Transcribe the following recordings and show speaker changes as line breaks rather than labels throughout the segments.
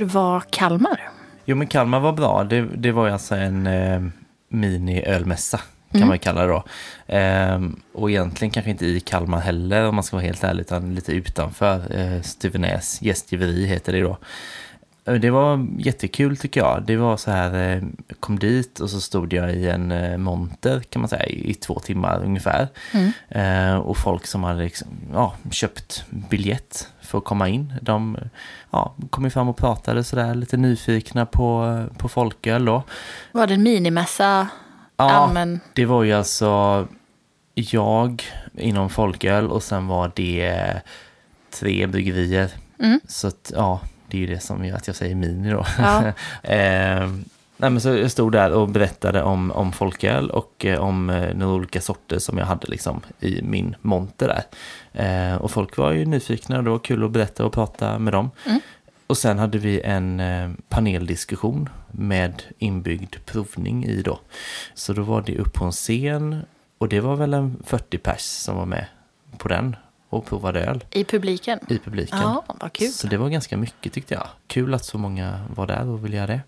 hur var Kalmar?
Jo, men Kalmar var bra. Det, det var alltså en eh, mini-ölmässa, kan man ju kalla det då. Ehm, och egentligen kanske inte i Kalmar heller, om man ska vara helt ärlig, utan lite utanför. Eh, Stuvenäs gästgiveri heter det då. Eh, Det var jättekul tycker jag. Det var så här, eh, kom dit och så stod jag i en eh, monter kan man säga i två timmar ungefär. Eh, och folk som hade liksom, ja, köpt biljett för att komma in, de ja, kom ju fram och pratade sådär lite nyfikna på, på folköl då.
Var det en minimässa?
Ja,
Allmän?
det var ju alltså jag inom folköl och sen var det tre bryggerier. Så att, ja, det är ju det som gör att jag säger mini då.
Ja.
eh, nej, men så jag stod där och berättade om, om folköl och eh, om eh, några olika sorter som jag hade liksom i min monter där. Eh, och folk var ju nyfikna och det var kul att berätta och prata med dem. Och sen hade vi en eh, paneldiskussion med inbyggd provning i då. Så då var det upp på en scen och det var väl en 40 pers som var med på den och provade öl
I publiken?
i publiken.
Ja, vad kul.
Så det var ganska mycket tyckte jag. Kul att så många var där och ville göra det.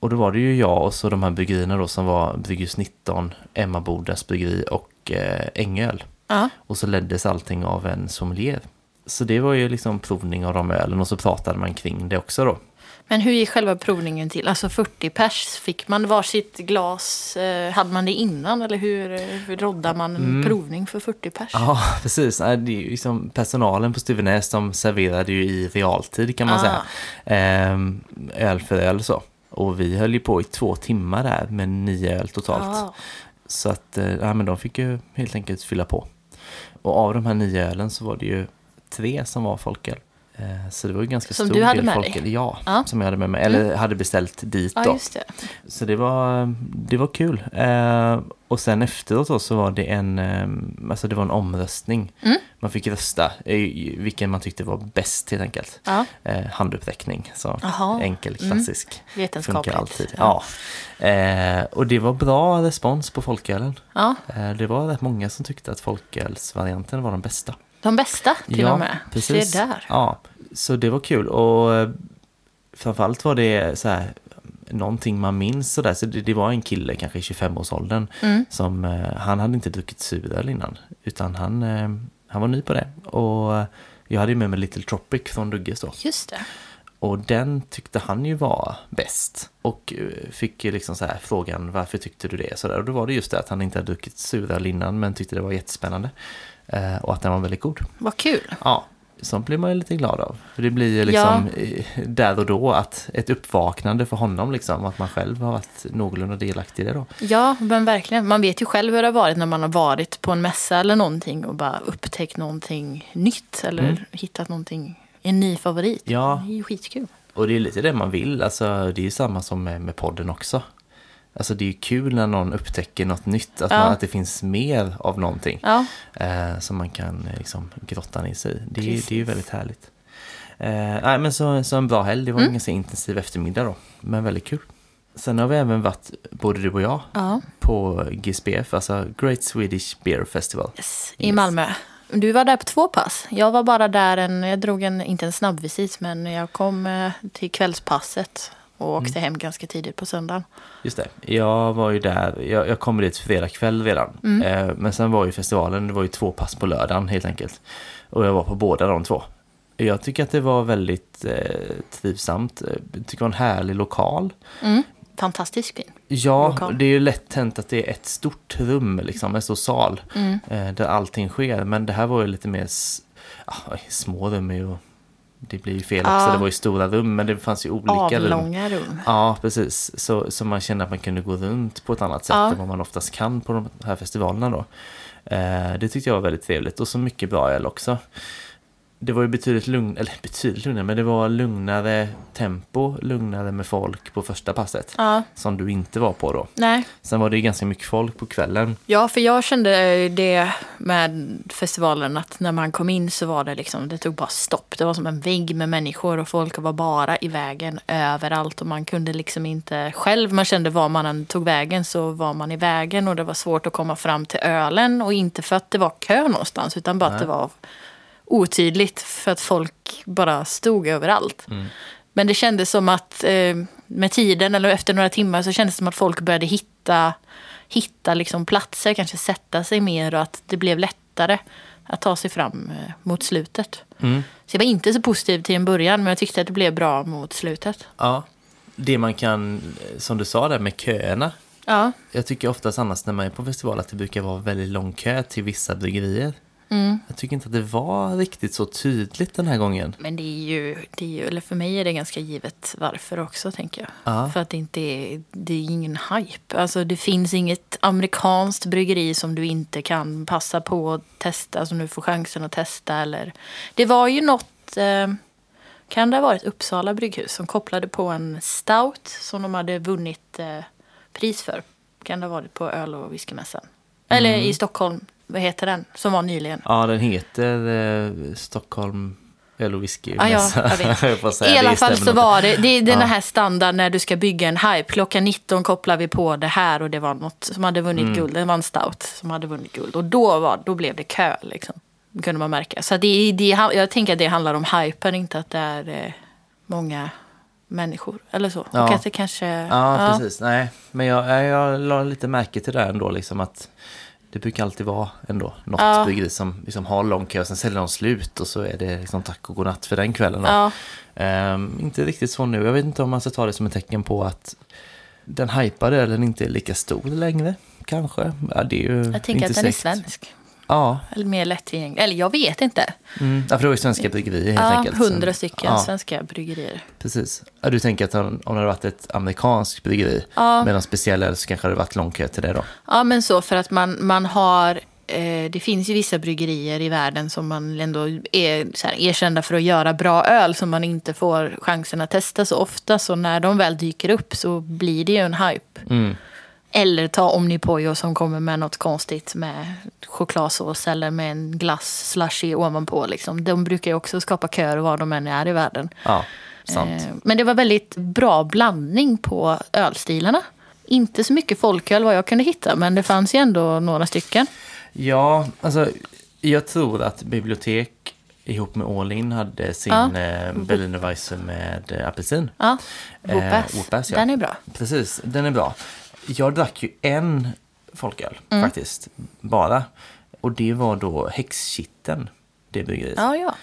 Och då var det ju jag och så de här bryggerierna då som var Brygghus 19, Emma Bodas bryggeri och eh, Ängöl.
Ja.
Och så leddes allting av en sommelier. Så det var ju liksom provning av de ölen och så pratade man kring det också då.
Men hur gick själva provningen till? Alltså 40 pers, fick man varsitt glas? Eh, hade man det innan? Eller hur, hur roddar man en provning för 40 pers?
Ja, precis. Det är ju liksom personalen på Stuvenäs som serverade ju i realtid kan man
Ah.
säga. Ehm, öl för öl så. Och vi höll ju på i två timmar där med nio öl totalt.
Ja.
Så att eh, ja, men de fick ju helt enkelt fylla på. Och av de här nio ölen så var det ju tre som var folköl. Eh, Så det var ju ganska
Som
stor
du hade
del
med dig?
folköl. Ja,
Ja.
som jag hade med mig. Eller hade beställt dit
Ja,
då.
det.
Så det var, det var kul. Eh, och sen efteråt så var det en, eh, alltså det var en omröstning.
Mm.
Man fick rösta vilken man tyckte var bäst helt enkelt.
Ja.
Eh, handuppräckning, så
Jaha.
enkel,
Mm.
klassisk.
Vetenskapligt.
Funkar alltid. Ja. Eh, och det var bra respons på folkölen.
Ja,
Eh, det var rätt många som tyckte att folkölsvarianten var den bästa.
de bästa till och med.
precis.
Se där.
Ja, så det var kul och eh, framförallt var det så här någonting man minns sådär. Så det, det var en kille, kanske i 25-årsåldern,
Mm.
som eh, han hade inte druckit suröl innan. Utan han, eh, han var ny på det. Och eh, jag hade ju med mig Little Tropic från Dugges då.
Just det.
Och den tyckte han ju var bäst. Och fick ju liksom så här frågan varför tyckte du det? Så där. Och då var det just det att han inte hade druckit suröl innan men tyckte det var jättespännande. Eh, och att den var väldigt god.
Vad kul.
Ja, sånt blir man ju lite glad av. För det blir ju liksom eh, där och då att ett uppvaknande för honom liksom. Att man själv har varit någorlunda delaktig i det då.
Ja, men verkligen. Man vet ju själv hur det har varit när man har varit på en mässa eller någonting och bara upptäckt någonting nytt eller hittat någonting, en ny favorit.
Mm. Ja.
Det är ju skitkul.
Och det är lite det man vill. Alltså, det är ju samma som med, med podden också. Alltså det är ju kul när någon upptäcker något nytt. Att,
Ja.
man, att det finns mer av någonting.
Ja,
eh, som man kan eh, liksom, grotta ner sig i. Det, är- det är ju väldigt härligt. Eh, nej, men så, så en bra helg. Det var
Mm.
en ganska intensiv eftermiddag då. Men väldigt kul. Sen har vi även varit, både du och jag,
ja.
på GSBF, alltså Great Swedish Beer Festival.
Yes. I Malmö. Du var där på två pass. Jag var bara där en, jag drog en, inte en snabbvisit, men jag kom eh, till kvällspasset och åkte
Mm.
hem ganska tidigt på söndagen.
Just det, jag var ju där, jag, jag kom dit fredag kväll redan.
Mm.
Eh, men sen var ju festivalen, det var ju två pass på lördagen helt enkelt. Och jag var på båda de två. Jag tycker att det var väldigt eh, trivsamt. Jag tycker det var en härlig lokal.
Mm. Fantastiskt fin.
Ja,
lokal.
det är ju lätt hänt att det är ett stort rum, liksom, en stor sal,
Mm.
eh, där allting sker. Men det här var ju lite mer, ah, små rum är ju, det blir ju fel också, det var ju stora rum, men det fanns ju olika rum.
Avlånga rum.
Ja, precis. Så, så man kände att man kunde gå runt på ett annat sätt än vad man oftast kan på de här festivalerna då. Eh, det tyckte jag var väldigt trevligt och så mycket bra öl också. Det var ju betydligt lugnare, eller betydligt lugnare, men det var lugnare tempo, lugnare med folk på första passet.
Ja,
Som du inte var på då.
nej.
Sen var det ju ganska mycket folk på kvällen.
Ja, för jag kände det med festivalen att när man kom in så var det liksom, det tog bara stopp. Det var som en vägg med människor och folk var bara i vägen överallt och man kunde liksom inte själv, man kände var man än tog vägen så var man i vägen och det var svårt att komma fram till ölen och inte för att det var kö någonstans utan bara att
Nej.
det var otydligt för att folk bara stod överallt. Men det kändes som att eh, med tiden, eller efter några timmar, så kändes det som att folk började hitta, hitta liksom platser, kanske sätta sig mer och att det blev lättare att ta sig fram eh, mot slutet.
Mm.
Så jag var inte så positiv till en början, men jag tyckte att det blev bra mot slutet.
Ja, det man kan, som du sa där med köerna.
Ja,
Jag tycker oftast annars när man är på festival att det brukar vara väldigt lång kö till vissa bryggerier.
Mm.
Jag tycker inte att det var riktigt så tydligt den här gången.
men det är ju, det är ju, eller för mig är det ganska givet varför också, tänker jag.
Ja.
För att det inte är, det är ingen hype. Alltså det finns inget amerikanskt bryggeri som du inte kan passa på att testa, som du får chansen att testa. Eller, det var ju något, eh, kan det ha varit Uppsala brygghus som kopplade på en stout som de hade vunnit eh, pris för. Kan det ha varit på öl och whiskymässan. Eller i Stockholm, vad heter den, som var nyligen.
Ja, den heter eh, Stockholm Öl och whisky.
Ja, ja,
säga,
I alla fall så var det, det är den
Ja.
här standard när du ska bygga en hype. Klockan 19 kopplar vi på det här och det var något som hade vunnit
Mm.
guld. Det var en stout som hade vunnit guld. Och då, var, då blev det kö liksom. Kunde man märka. Så det, det, jag tänker att det handlar om hypen, inte att det är eh, många människor eller så.
Ja.
Och att det kanske...
Ja, precis. Nej, men jag, jag, la lite märke till det ändå, liksom att det brukar alltid vara ändå något
Ja.
bryggeri som liksom har lång kö, sen säljer de slut och så är det liksom tack och godnatt för den kvällen.
Ja.
Ehm, inte riktigt så nu. Jag vet inte om man ska ta det som ett tecken på att den hypade ölen inte är lika stor längre. Kanske. Ja, det är ju
Jag tänker att den är
säkert.
svensk.
Ja,
Eller mer lättillgänglig. Eller jag vet inte.
mm. ja, för det var ju svenska bryggerier helt
Ja,
enkelt.
hundra stycken
ja,
svenska bryggerier.
Precis. Ja, du tänker att om, om det hade varit ett amerikanskt bryggeri
Ja.
med någon speciell öl så kanske det hade varit lång kö till det då.
Ja, men så för att man, man har... Eh, det finns ju vissa bryggerier i världen som man ändå är erkända för att göra bra öl som man inte får chansen att testa så ofta. Så när de väl dyker upp så blir det ju en hype.
Mm.
Eller ta Omnipojo som kommer med något konstigt med chokladsås eller med en glass slushy ovanpå. Liksom. De brukar ju också skapa köer var de än är i världen.
Ja, sant.
Eh, Men det var väldigt bra blandning på ölstilarna. Inte så mycket folköl vad jag kunde hitta, men det fanns ju ändå några stycken.
Ja, alltså jag tror att bibliotek ihop med All In hade sin
Ja.
eh, Berliner Weisse med eh, apelsin.
Ja,
Eh,
Whoop-Ass.
Whoop-Ass, ja.
Den är bra.
Precis, den är bra. Jag drack ju en folköl
Mm.
faktiskt, bara. Och det var då Häxkitten, det bryggeriet.
Ja, ja.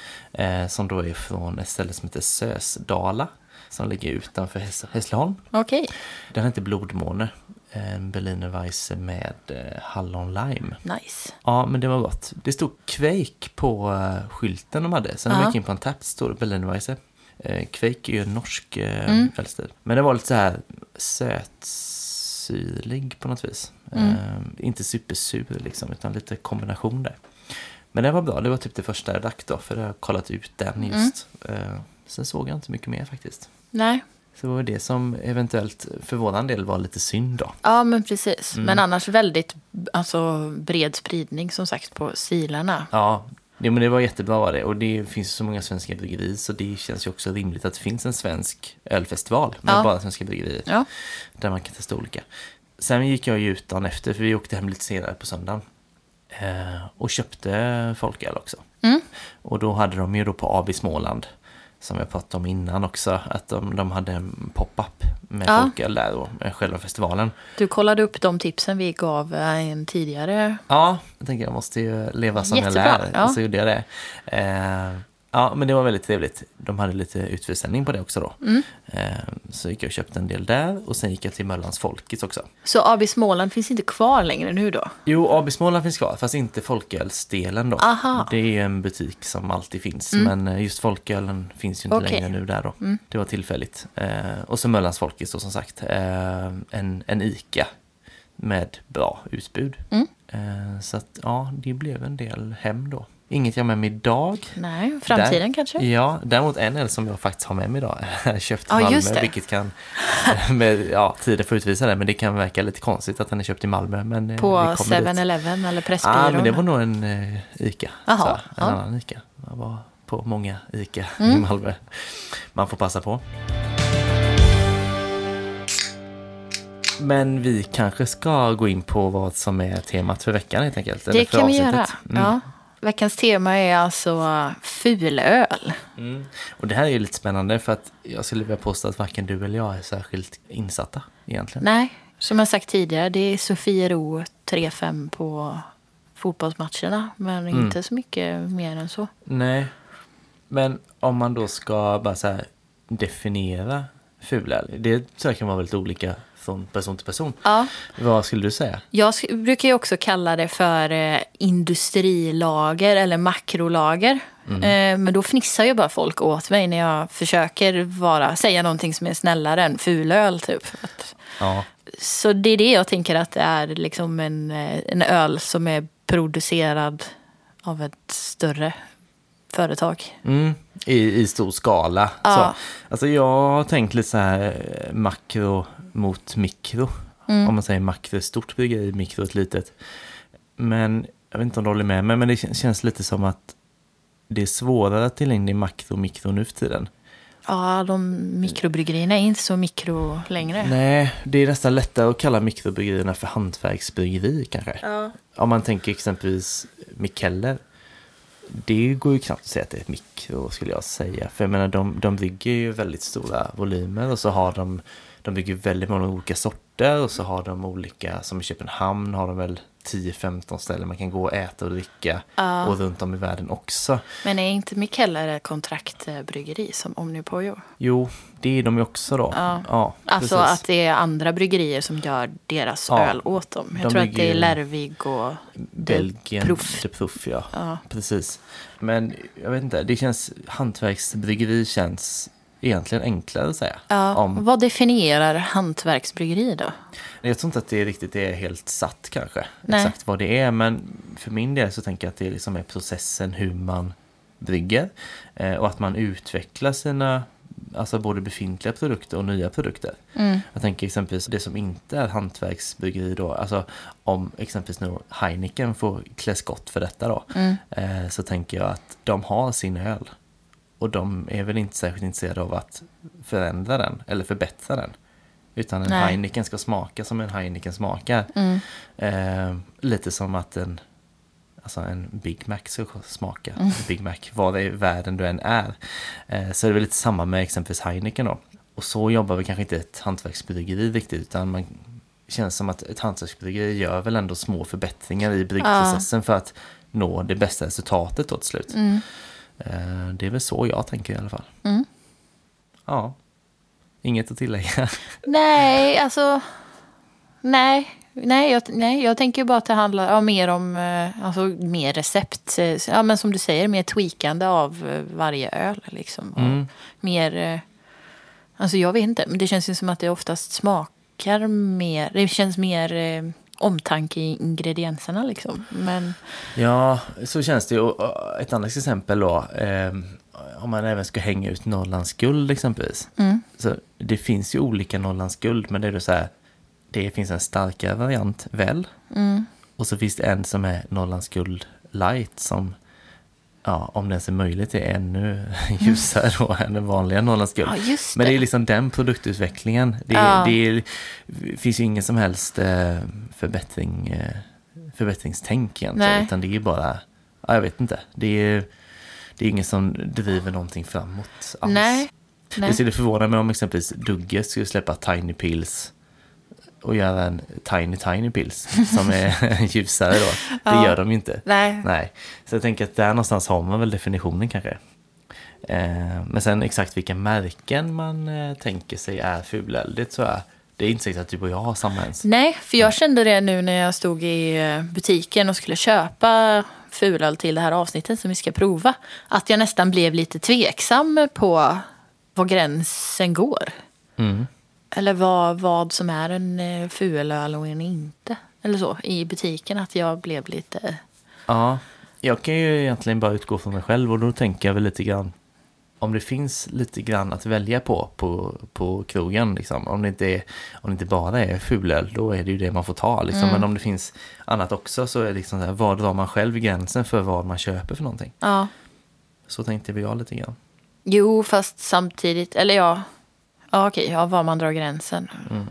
Eh, som då är från ett ställe som heter Sösdala. Som ligger utanför Häss- Hässleholm.
Okej.
Den heter Blodmåne. En Berliner Weisse med eh, hallon lime.
Nice.
Ja, men det var gott. Det stod Quake på uh, skylten de hade. Sen när man gick in på en tapp stod det Berliner Weisse. Uh, Quake är ju en norsk uh,
Mm.
ölstil. Men det var lite så här sötsyrlig på något vis.
Mm.
Eh, inte supersur liksom, utan lite kombination där. Men det var bra. Det var typ det första jag drack då, för jag har kollat ut den just. Eh, sen såg jag inte mycket mer faktiskt.
Nej.
Så det var det som eventuellt för våran del var lite synd då.
Ja, men precis.
Mm.
Men annars väldigt alltså, bred spridning som sagt på stilarna.
Ja, det, men det var jättebra var det. Och det finns så många svenska bryggerier så det känns ju också rimligt att det finns en svensk ölfestival med
Ja.
bara svenska bryggerier.
Ja.
Där man kan testa olika. Sen gick jag ju ut dagen efter för vi åkte hem lite senare på söndagen. Eh, och köpte folköl också.
Mm.
Och då hade de ju då på AB Småland, som jag pratade om innan också, att de, de hade en pop-up med
Ja.
folköl där och själva festivalen.
Du kollade upp de tipsen vi gav eh, en tidigare.
Ja, jag tänker jag måste ju leva som
Jättebra,
jag lär.
ja.
Och så gjorde jag det. Eh, ja, men det var väldigt trevligt. De hade lite utförsäljning på det också då.
Mm.
Eh, så gick jag och köpte en del där och sen gick jag till Möllans Folkets också.
Så AB Småland finns inte kvar längre nu då?
Jo, AB Småland finns kvar, fast inte folkölsdelen då.
Aha. Mm.
Det är en butik som alltid finns, men eh, just folkölen finns ju inte
Okej.
längre nu där då.
Mm.
Det var tillfälligt. Eh, och så Möllans Folkets då som sagt. En, en ICA med bra utbud.
Mm.
Så att ja, det blev en del hem då. Inget jag har med mig idag.
Nej, framtiden
Där-
kanske?
Ja, däremot en öl som jag faktiskt har med mig idag. Köpt i
Ja,
Malmö, vilket kan, med, ja, tiden får utvisa det, men det kan verka lite konstigt att den är köpt i Malmö. Men eh,
På
vi kommer dit.
7-Eleven eller Pressbyrån?
Ja, men det var nog en uh, ICA.
Jaha,
så, en
ja.
annan ICA. Jag var på många ICA i
Mm.
Malmö. Man får passa på. Men vi kanske ska gå in på vad som är temat för veckan helt enkelt.
Det kan vi
avsnittet.
göra.
Mm.
Ja. Veckans tema är alltså fulöl.
Mm. Och det här är ju lite spännande för att jag skulle vilja påstå att varken du eller jag är särskilt insatta egentligen.
Nej, som jag sagt tidigare, det är Sofiero 3-5 på fotbollsmatcherna. Men
Mm.
inte så mycket mer än så.
Nej, men om man då ska bara så definiera fulöl. Det tror jag kan vara väldigt olika från person till person.
Ja.
Vad skulle du säga?
Jag brukar ju också kalla det för eh, industrilager eller makrolager.
Mm.
Eh, men då fnissar ju bara folk åt mig när jag försöker vara, säga någonting som är snällare än fulöl. Typ. Att,
Ja,
så det är det jag tänker att det är liksom en, eh, en öl som är producerad av ett större företag.
mm, i, i stor skala.
Ja.
Så. Alltså jag har tänkt lite så här makro mot mikro.
Mm.
Om man säger makro stort bryggeri, mikro ett litet. Men jag vet inte om du håller med mig, men det kän- känns lite som att det är svårare att i makro och mikro nu för tiden.
Ja, de mikrobryggerierna är inte så mikro längre.
Nej, det är nästan lättare att kalla mikrobryggerierna för hantverksbryggeri kanske.
Ja.
Om man tänker exempelvis Mikkeller. Det går ju knappt att säga att det är ett mikro skulle jag säga. För jag menar de, de bygger ju väldigt stora volymer och så har de, de bygger väldigt många olika sorter och så har de olika, som i Köpenhamn har de väl 10-15 ställen man kan gå och äta och dricka.
Ja.
Och runt om i världen också.
Men är inte Mikkeller ett kontraktbryggeri som Omnipojo?
Jo, det är de ju också då.
Ja. Alltså
precis.
att det är andra bryggerier som gör deras
Ja.
öl åt dem. Jag
De
tror att det är Lervig och...
Belgien,
Proof.
The Proof, ja.
Ja.
Precis. Men jag vet inte, det känns, hantverksbryggeri känns egentligen enklare att säga.
Ja,
Om,
Vad definierar hantverksbryggeri då?
jag tror inte att det riktigt är helt satt kanske,
Nej.
exakt vad det är. Men för min del så tänker jag att det liksom är processen hur man brygger. Eh, och att man utvecklar sina, alltså både befintliga produkter och nya produkter.
Mm.
Jag tänker exempelvis det som inte är hantverksbryggeri då, alltså om exempelvis nu Heineken får klä skott för detta då,
Mm.
eh, så tänker jag att de har sin öl. Och de är väl inte särskilt intresserade av att förändra den eller förbättra den. Utan en
Nej.
Heineken ska smaka som en Heineken smakar.
Mm.
Eh, lite som att en, alltså en Big Mac ska smaka.
Mm.
Big Mac, var i världen du än är. Eh, så är det väl lite samma med exempelvis Heineken då. Och så jobbar vi kanske inte ett hantverksbryggeri riktigt, utan man känns som att ett hantverksbryggeri gör väl ändå små förbättringar i bryggprocessen för att nå det bästa resultatet då till slut.
Mm.
Eh, det är väl så jag tänker i alla fall.
Mm.
Ja, inget att tillägga.
Nej, alltså... Nej, nej, jag, nej, jag tänker bara att det handlar ja, mer om eh, alltså, mer recept. Eh, Ja, men som du säger, mer tweakande av varje öl. Liksom.
Mm.
Mer... Alltså jag vet inte, men det känns ju som att det oftast smakar mer... Det känns mer omtanke i ingredienserna liksom. Men...
Ja, så känns det ju. Ett annat exempel då. Eh, om man även ska hänga ut Norrlands guld exempelvis.
Mm.
Så det finns ju olika Norrlands guld, men det är då så här. Det finns en starkare variant, väl?
Mm.
Och så finns det en som är Norrlands guld light som, ja, om det ens är möjligt, är ännu ljusare då än den vanliga Norrlands guld.
Ja,
Men det är
det.
liksom den produktutvecklingen. Det,
Ja.
det, är, det finns ju ingen som helst eh, förbättring, eh, förbättringstänk egentligen.
Nej.
Utan det är bara, ja, jag vet inte. Det är, det är ingen som driver någonting framåt alls.
Nej.
Det
Nej.
skulle förvåna mig om exempelvis Dugge skulle släppa Tiny Pills och göra en Tiny Tiny Pills som är ljusare då. Det gör de ju inte.
Nej.
Nej, så jag tänker att där någonstans har man väl definitionen kanske. Eh, men sen exakt vilka märken man eh, tänker sig är det tror jag, det är inte säkert att du och jag har samma ens.
Nej, för jag kände det nu när jag stod i eh, butiken och skulle köpa fulöl till det här avsnittet som vi ska prova. Att jag nästan blev lite tveksam på var gränsen går.
Mm.
Eller vad, vad som är en eh, fulöl och en inte. Eller så, i butiken. Att jag blev lite...
Ja, jag kan ju egentligen bara utgå från mig själv och då tänker jag väl lite grann om det finns lite grann att välja på på, på krogen, liksom. om, det inte är, om det inte bara är fulöl, då är det ju det man får ta. Liksom.
Mm.
Men om det finns annat också så är det liksom så här, var drar man själv gränsen för vad man köper för någonting?
Ja.
Så tänkte jag lite grann.
Jo, fast samtidigt... Eller ja, ja okej, ja, var man drar gränsen.
Mm.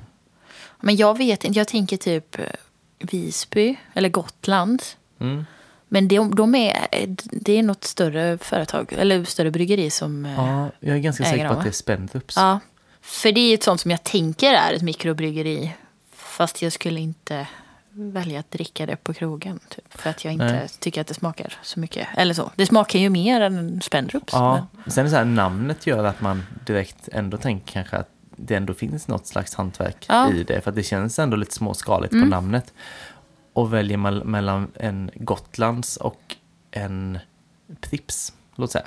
Men jag vet inte, jag tänker typ eh, Visby eller Gotland.
Mm.
Men de, de är, det är något större företag, eller större bryggeri som... eh,
Ja, jag är ganska säker på att det är Spendrups.
Ja, för det är ett sånt som jag tänker är ett mikrobryggeri. Fast jag skulle inte välja att dricka det på krogen. Typ, för att jag inte
Nej.
tycker att det smakar så mycket. Eller så. Det smakar ju mer än Spendrups.
Ja, sen är det så här, namnet gör att man direkt ändå tänker kanske att det ändå finns något slags hantverk
Ja.
i det. För att det känns ändå lite småskaligt på
Mm.
namnet. Och väljer man mellan en Gotlands och en Prips, låt säga.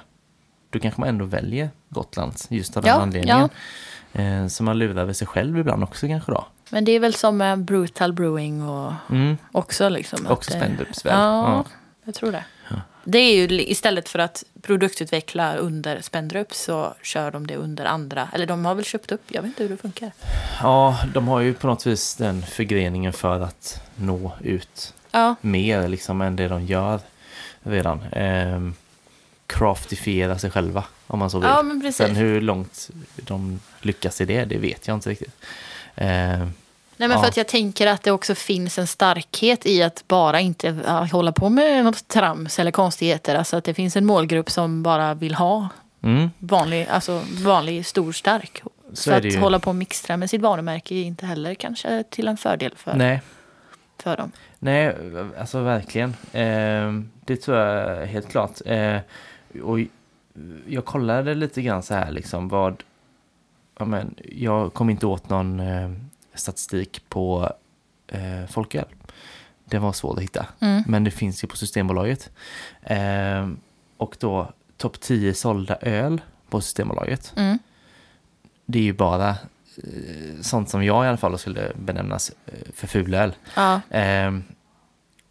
Då kanske man ändå väljer Gotlands just av den
Ja,
anledningen. Eh, så man lurar sig själv ibland också kanske då.
Men det är väl som med Brutal Brewing och
Mm.
också liksom.
Också Spendrups väl?
Ja,
Ja.
jag tror det. Det är ju istället för att produktutveckla under Spendrup så kör de det under andra. Eller de har väl köpt upp, jag vet inte hur det funkar.
ja, de har ju på något vis den förgreningen för att nå ut
Ja,
mer liksom än det de gör redan. Ehm, craftifiera sig själva om man så vill.
ja men precis.
Sen hur långt de lyckas i det, det vet jag inte riktigt. Ehm,
Nej, men
Ja.
för att jag tänker att det också finns en starkhet i att bara inte hålla på med något trams eller konstigheter. Alltså att det finns en målgrupp som bara vill ha
mm,
vanlig, alltså vanlig stor stark. Så,
så
att
ju.
hålla på och mixtra med sitt varumärke är inte heller kanske till en fördel för,
Nej,
för dem.
nej, alltså verkligen. Ehm, det tror jag helt klart. Ehm, och jag kollade lite grann så här liksom vad... Ja, men, jag kom inte åt någon eh, statistik på eh, folköl. Det var svårt att hitta.
Mm.
Men det finns ju på Systembolaget. Ehm, och då topp 10 sålda öl på Systembolaget.
Mm.
Det är ju bara eh, sånt som jag i alla fall skulle benämnas eh, för fulöl.
Ja,
Ehm,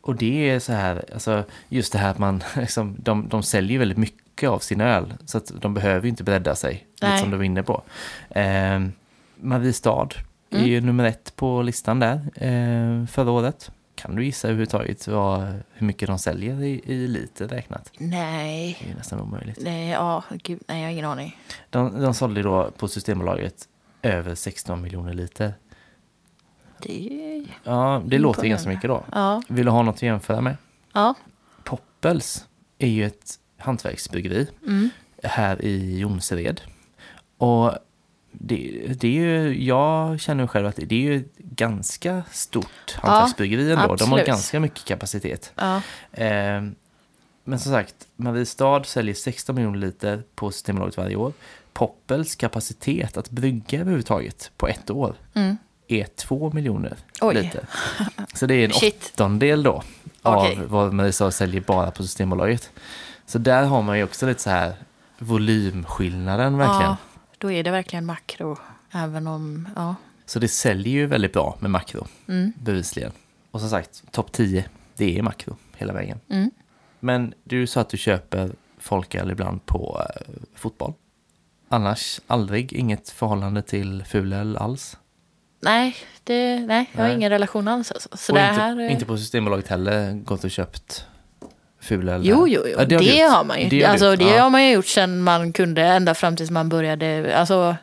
och det är så här, alltså just det här att man, liksom, de, de säljer väldigt mycket av sin öl. Så att de behöver ju inte bredda sig, lite som du var inne på. Ehm, Mariestad är
Mm.
ju nummer ett på listan där eh, förra året. Kan du gissa överhuvudtaget vad, hur mycket de säljer i, i liter räknat?
nej.
Det är nästan omöjligt.
Nej, ja, gud, nej, jag har ingen aning.
De, de sålde då på Systembolaget över 16 miljoner liter.
Det är...
Ja, det låter ganska mycket då.
Ja,
Vill du ha något att jämföra med?
ja.
Poppels är ju ett hantverksbryggeri
Mm.
här i Jonsered. Och det, det är ju, jag känner själv att det är ju ett ganska stort hantverksbryggeri ändå. De har ganska mycket kapacitet.
ja.
Eh, men som sagt, Mariestad säljer 16 miljoner liter på Systembolaget varje år. Poppels kapacitet att brygga överhuvudtaget på ett år
Mm.
är 2 miljoner liter. Så det är en
Shit.
åttondel då av vad Mariestad säljer bara på Systembolaget. Så där har man ju också lite så här volymskillnaden verkligen.
Ja, då är det verkligen makro. Även om, ja.
Så det säljer ju väldigt bra med makro,
Mm.
bevisligen. Och som sagt, topp 10, det är makro hela vägen.
Mm.
Men du sa att du köper folköl ibland på eh, fotboll. Annars aldrig, inget förhållande till fulöl alls.
Nej, det, nej, jag har
Nej.
ingen relation alls. Alltså. Så
och inte,
här, eh,
inte på Systembolaget heller gått och köpt fulöl?
Jo,
där?
jo, jo.
Ja,
det,
har gjort.
har man ju.
Det har
alltså, det
ja.
har man ju gjort sedan man kunde, ända fram tills man började. Alltså,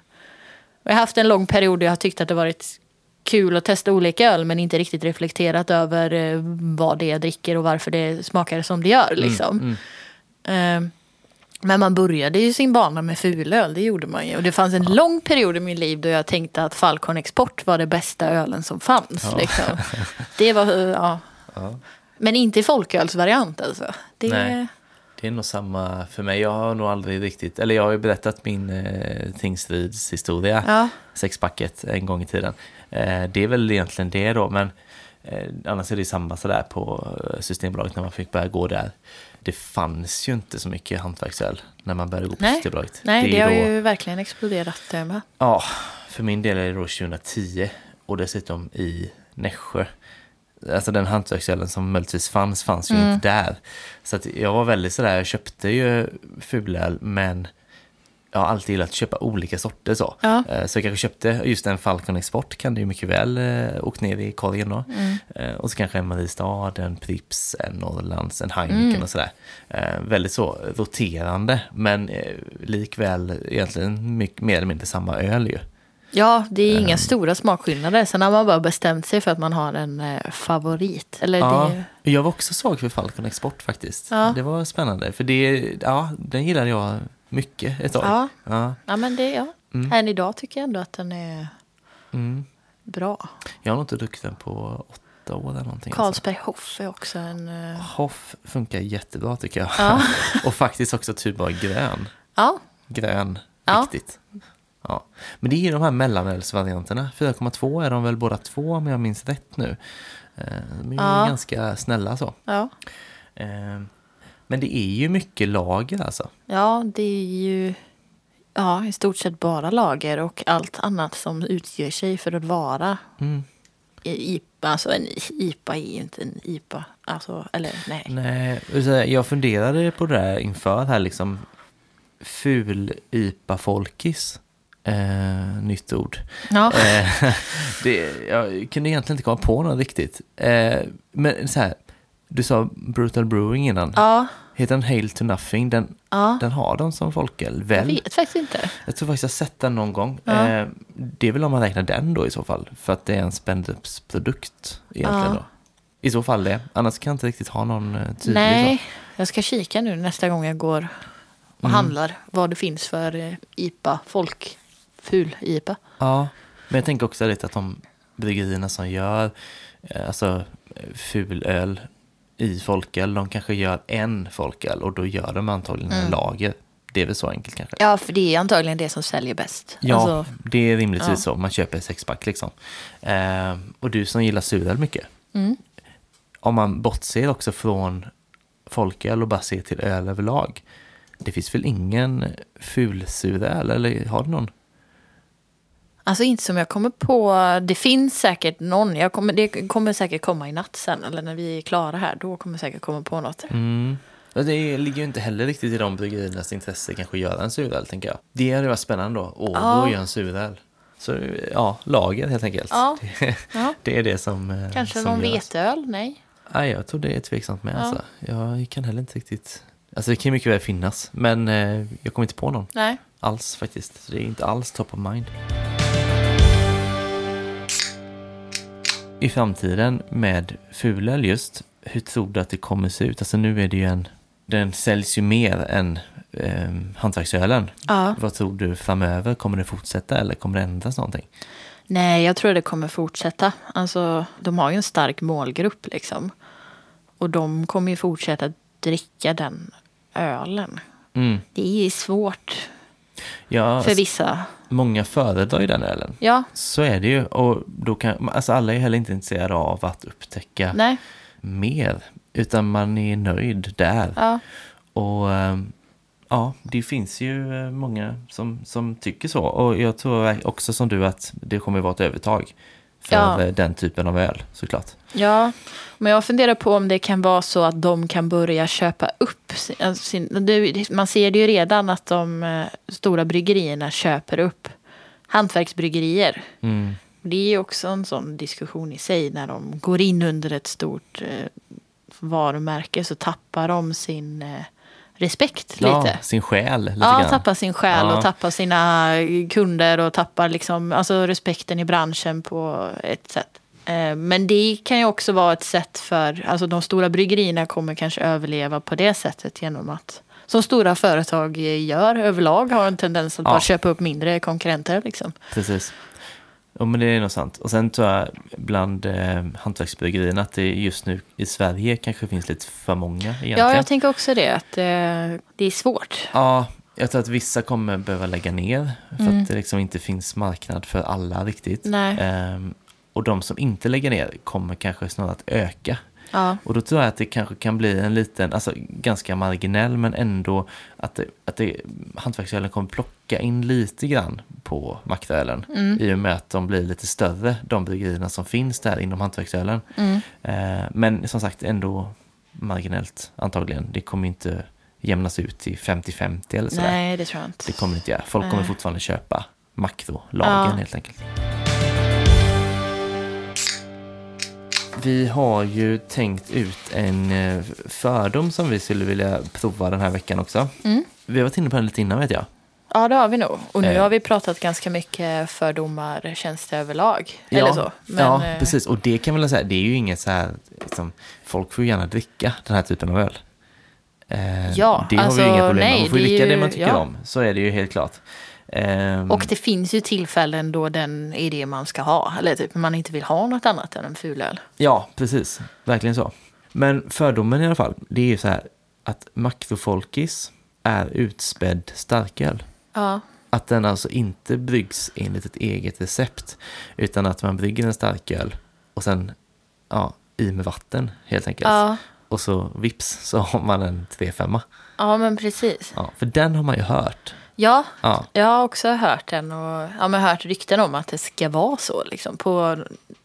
jag har haft en lång period där jag har tyckt att det varit kul att testa olika öl men inte riktigt reflekterat över eh, vad det är jag dricker och varför det smakar som det gör. Liksom.
Mm,
Eh, Men man började ju sin bana med fulöl, det gjorde man ju. Och det fanns en lång period i mitt liv då jag tänkte att Falcon Export var det bästa ölen som fanns.
Ja.
Liksom. Det var, eh, ja.
Ja.
Men inte i folkölsvariant alltså. Det,
Nej. Det är nog samma för mig. Jag har nog aldrig riktigt, eller jag har ju berättat min eh, Tingsryds historia,
Ja,
sexpacket, en gång i tiden. Eh, det är väl egentligen det då, men eh, annars är det samma sådär på eh, Systembolaget när man fick börja gå där. Det fanns ju inte så mycket hantverksöl när man började gå på
Nej.
Systembolaget.
nej det,
är
har
då,
ju verkligen exploderat det med.
Ja, för min del är det då 2010 och dessutom i Nässjö. Alltså den hantverksölen som möjligtvis fanns, fanns ju
Mm.
inte där. Så att jag var väldigt sådär, jag köpte ju fulöl men jag har alltid gillat att köpa olika sorter så.
Ja.
Eh, Så jag kanske köpte just en Falcon Export kan det ju mycket väl eh, åkt ner i korgen då.
Mm.
Eh, Och så kanske en Mariestad, en Pripps, en Norrlands, en Heineken
Mm.
och sådär. Väldigt så roterande, men likväl egentligen mycket, mer eller mindre samma öl ju.
Ja, det är inga
Ehm.
stora smakskillnader. Sen har man bara bestämt sig för att man har en eh, favorit. Eller
Ja,
det,
jag var också svag för Falcon Export faktiskt.
Ja.
Det var spännande, för det, ja, den gillade jag mycket ett tag.
ja,
Ja,
ja, men det, ja.
Mm.
Än idag tycker jag ändå att den är
mm.
bra.
Jag har nog inte druckit den på åtta år eller någonting. alltså.
Carlsberg Hoff är också en... eh,
Hoff funkar jättebra tycker jag.
Ja.
Och faktiskt också typ bara grön.
Ja,
Grön,
Ja.
riktigt. Ja. Men det är ju de här mellanölsvarianterna. 4,2 är de väl båda två om jag minns rätt nu. Eh, De är ju
Ja.
ganska snälla så.
ja.
Eh, Men det är ju mycket lager alltså.
ja, det är ju ja, i stort sett bara lager och allt annat som utger sig för att vara
Mm.
IPA. Alltså en IPA är ju inte en IPA. Alltså, eller nej.
Nej, jag funderade på det där inför här liksom. Ful IPA-folkis. Eh, nytt ord.
Ja.
Eh, det, jag kunde egentligen inte komma på något riktigt. Eh, men så här, du sa Brutal Brewing innan.
ja,
Heter den Hail to Nothing? Den,
ja.
den har de som folköl,
Jag
väl?
vet faktiskt inte.
Jag tror faktiskt jag har sett den någon gång.
Ja.
Eh, det är väl om man räknar den då i så fall. För att det är en spendups-produkt egentligen då. I så fall det. Annars kan jag inte riktigt ha någon eh, tydlig
Nej,
så.
jag ska kika nu nästa gång jag går och
Mm.
handlar vad det finns för eh, IPA, folk, ful IPA.
Ja, men jag tänker också lite att de bryggerierna som gör eh, alltså fulöl i folköl, de kanske gör en folköl och då gör de antagligen en lager. Det är väl så enkelt kanske.
Ja, för det är antagligen det som säljer bäst.
Ja,
Alltså,
det är rimligtvis
ja.
så. Man köper sexpack liksom. Eh, och du som gillar suröl mycket.
Mm.
Om man bortser också från folköl och bara ser till öl överlag. Det finns väl ingen fulsuröl, eller har du någon?
Alltså inte som jag kommer på. Det finns säkert någon. Jag kommer, det kommer säkert komma i natt sen. Eller när vi är klara här. Då kommer jag säkert komma på något.
Mm. Det ligger ju inte heller riktigt i de bryggeriernas intresse kanske att göra en suröl, tänker jag. Det hade varit spännande då. Åh,
Ja.
då gör en suröl. Så ja, lager helt enkelt.
Ja.
Det,
Ja.
det är det som eh,
Kanske
som
någon
görs.
veteöl? Nej.
Nej, jag tror det är tveksamt med.
Ja.
Alltså. Jag kan heller inte riktigt... Alltså det kan ju mycket väl finnas, men eh, jag kommer inte på någon
Nej.
alls faktiskt. Så det är inte alls top of mind. I framtiden med fulöl just, hur tror du att det kommer se ut? Alltså nu är det ju en... Den säljs ju mer än eh, hantverksölen.
Ja.
Vad tror du framöver? Kommer det fortsätta eller kommer det ändras någonting?
Nej, jag tror det kommer fortsätta. Alltså, de har ju en stark målgrupp liksom. Och de kommer ju fortsätta dricka den ölen.
Mm.
Det är svårt
Ja,
för vissa.
många föredrar ju den ölen.
Ja,
Så är det ju. Och då kan, alltså alla är heller inte intresserade av att upptäcka
nej,
mer. Utan man är nöjd där.
ja,
Och ehm, ja, det finns ju eh, många som, som tycker så. Och jag tror också som du att det kommer vara ett övertag för
Ja.
den typen av öl såklart.
ja. Men jag funderar på om det kan vara så att de kan börja köpa upp sin, alltså Man ser det ju redan att de eh, stora bryggerierna köper upp hantverksbryggerier.
Mm.
Det är ju också en sån diskussion i sig när de går in under ett stort eh, varumärke så tappar de sin eh, respekt
Ja,
lite.
sin själ lite
Ja,
grann.
tappar sin själ
Ja.
och tappar sina kunder och tappar liksom, alltså respekten i branschen på ett sätt. Eh, Men det kan ju också vara ett sätt för, alltså de stora bryggerierna kommer kanske överleva på det sättet genom att, som stora företag gör överlag, har en tendens att
Ja.
bara köpa upp mindre konkurrenter. Liksom.
Precis. Ja, men det är nog sant. Och sen tror jag bland eh, hantverksbryggerierna att det just nu i Sverige kanske finns lite för många egentligen.
Ja, jag tänker också det, att eh, det är svårt.
Ja, jag tror att vissa kommer behöva lägga ner för
Mm.
att det liksom inte finns marknad för alla riktigt.
Nej.
Ehm, och de som inte lägger ner kommer kanske snarare att öka.
Ja,
Och då tror jag att det kanske kan bli en liten, alltså ganska marginell, men ändå att, det, att det, hantverksölen kommer plocka in lite grann på maktölen.
Mm.
I och med att de blir lite större, de bryggerierna som finns där inom hantverksölen.
Mm.
Eh, men som sagt ändå marginellt antagligen. Det kommer inte jämnas ut till 50-50 eller sådär.
nej det tror jag inte.
Det kommer inte göra. Folk kommer
Nej.
fortfarande köpa makrolagen
Ja.
helt enkelt. Vi har ju tänkt ut en eh, fördom som vi skulle vilja prova den här veckan också.
Mm.
Vi har varit inne på den lite innan vet jag.
Ja, det har vi nog. Och nu
Eh.
har vi pratat ganska mycket fördomar, tjänster överlag. Eller så. Men,
ja,
eh,
precis. Och det kan man väl säga, det är ju inget så här, liksom, folk får ju gärna dricka den här typen av öl. Eh,
Ja,
det har vi
alltså,
ju inga problem med. Man får ju dricka det man tycker
ja.
om. Så är det ju helt klart. Ehm,
Och det finns ju tillfällen då den är det man ska ha. Eller typ man inte vill ha något annat än en fulöl.
Ja, precis. Verkligen så. Men fördomen i alla fall, det är ju så här att makrofolkis är utspädd starköl.
Ja,
Att den alltså inte bryggs enligt ett eget recept, utan att man brygger en starköl och sen ja, i med vatten helt enkelt.
ja,
Och så vips så har man en 3-5.
ja men precis.
Ja, för den har man ju hört.
Ja,
Ja,
jag har också hört den och ja, men hört rykten om att det ska vara så liksom, på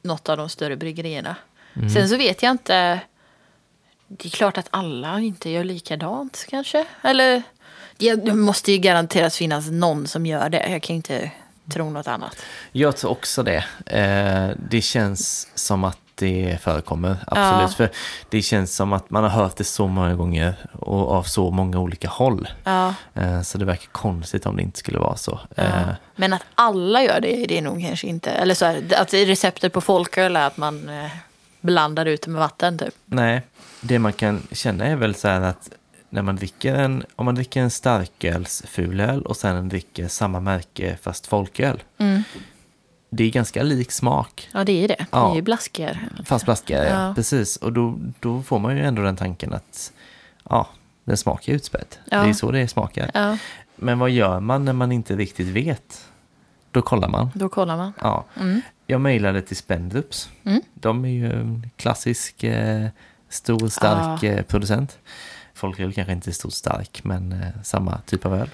något av de större bryggerierna.
Mm.
Sen så vet jag inte. Det är klart att alla inte gör likadant kanske. Eller det måste ju garanterat finnas någon som gör det. Jag kan inte tro något annat.
jag tror också det. Eh, det känns som att det förekommer, absolut.
Ja.
För det känns som att man har hört det så många gånger och av så många olika håll.
Ja,
Eh, så det verkar konstigt om det inte skulle vara så.
ja.
Eh,
Men att alla gör det, det är nog kanske inte. Eller så här, att receptet på folköl är att man eh, blandar ut med vatten typ.
Nej, det man kan känna är väl så här att när man dricker en, om man dricker en starkölsfulöl och sen dricker samma märke fast folköl.
Mm.
Det är ganska lik smak,
Ja, det är det. Det
Ja.
är ju blaskigare.
fast blaskigare. Ja.
Ja.
Precis, och då, då får man ju ändå den tanken att ja, den smakar utspädd.
Ja.
Det är så det smakar. Men vad gör man när man inte riktigt vet? Då kollar man.
då kollar man.
Ja.
Mm.
Jag mejlade till Spendrups.
Mm.
De är ju en klassisk eh, stor, stark eh, producent. Folköl kanske inte är stor, stark, men eh, samma typ av öl.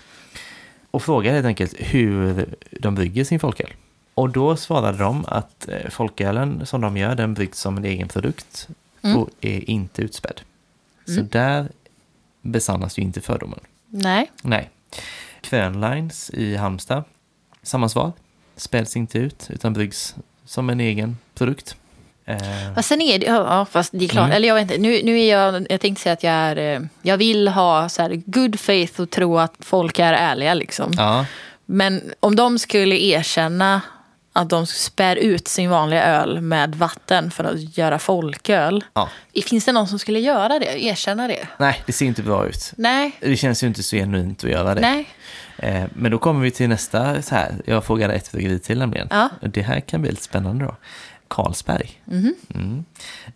Och frågade helt enkelt hur de brygger sin folköl. Och då svarade de att eh, folkölen som de gör, den bryggs som en egen produkt
Mm.
och är inte utspädd. Så
Mm.
där besannas ju inte fördomen.
Nej.
Nej. Krönlines i Halmstad, samma svar. Späds inte ut, utan bryggs som en egen produkt. Eh,
sen är det, ja, fast det är klart,
Mm.
eller jag vet inte, nu, nu är jag, jag tänkte säga att jag är, eh, jag vill ha så här good faith och tro att folk är ärliga liksom.
ja,
Men om de skulle erkänna att de spär ut sin vanliga öl med vatten för att göra folköl.
ja.
Finns det någon som skulle göra det? Erkänna det?
Nej, det ser inte bra ut.
Nej.
Det känns ju inte så genuint att göra det.
Nej.
Eh, men då kommer vi till nästa så här. Jag frågade ett bryggeri till nämligen.
Ja.
Det här kan bli lite spännande då. Carlsberg.
Mhm.
Mm.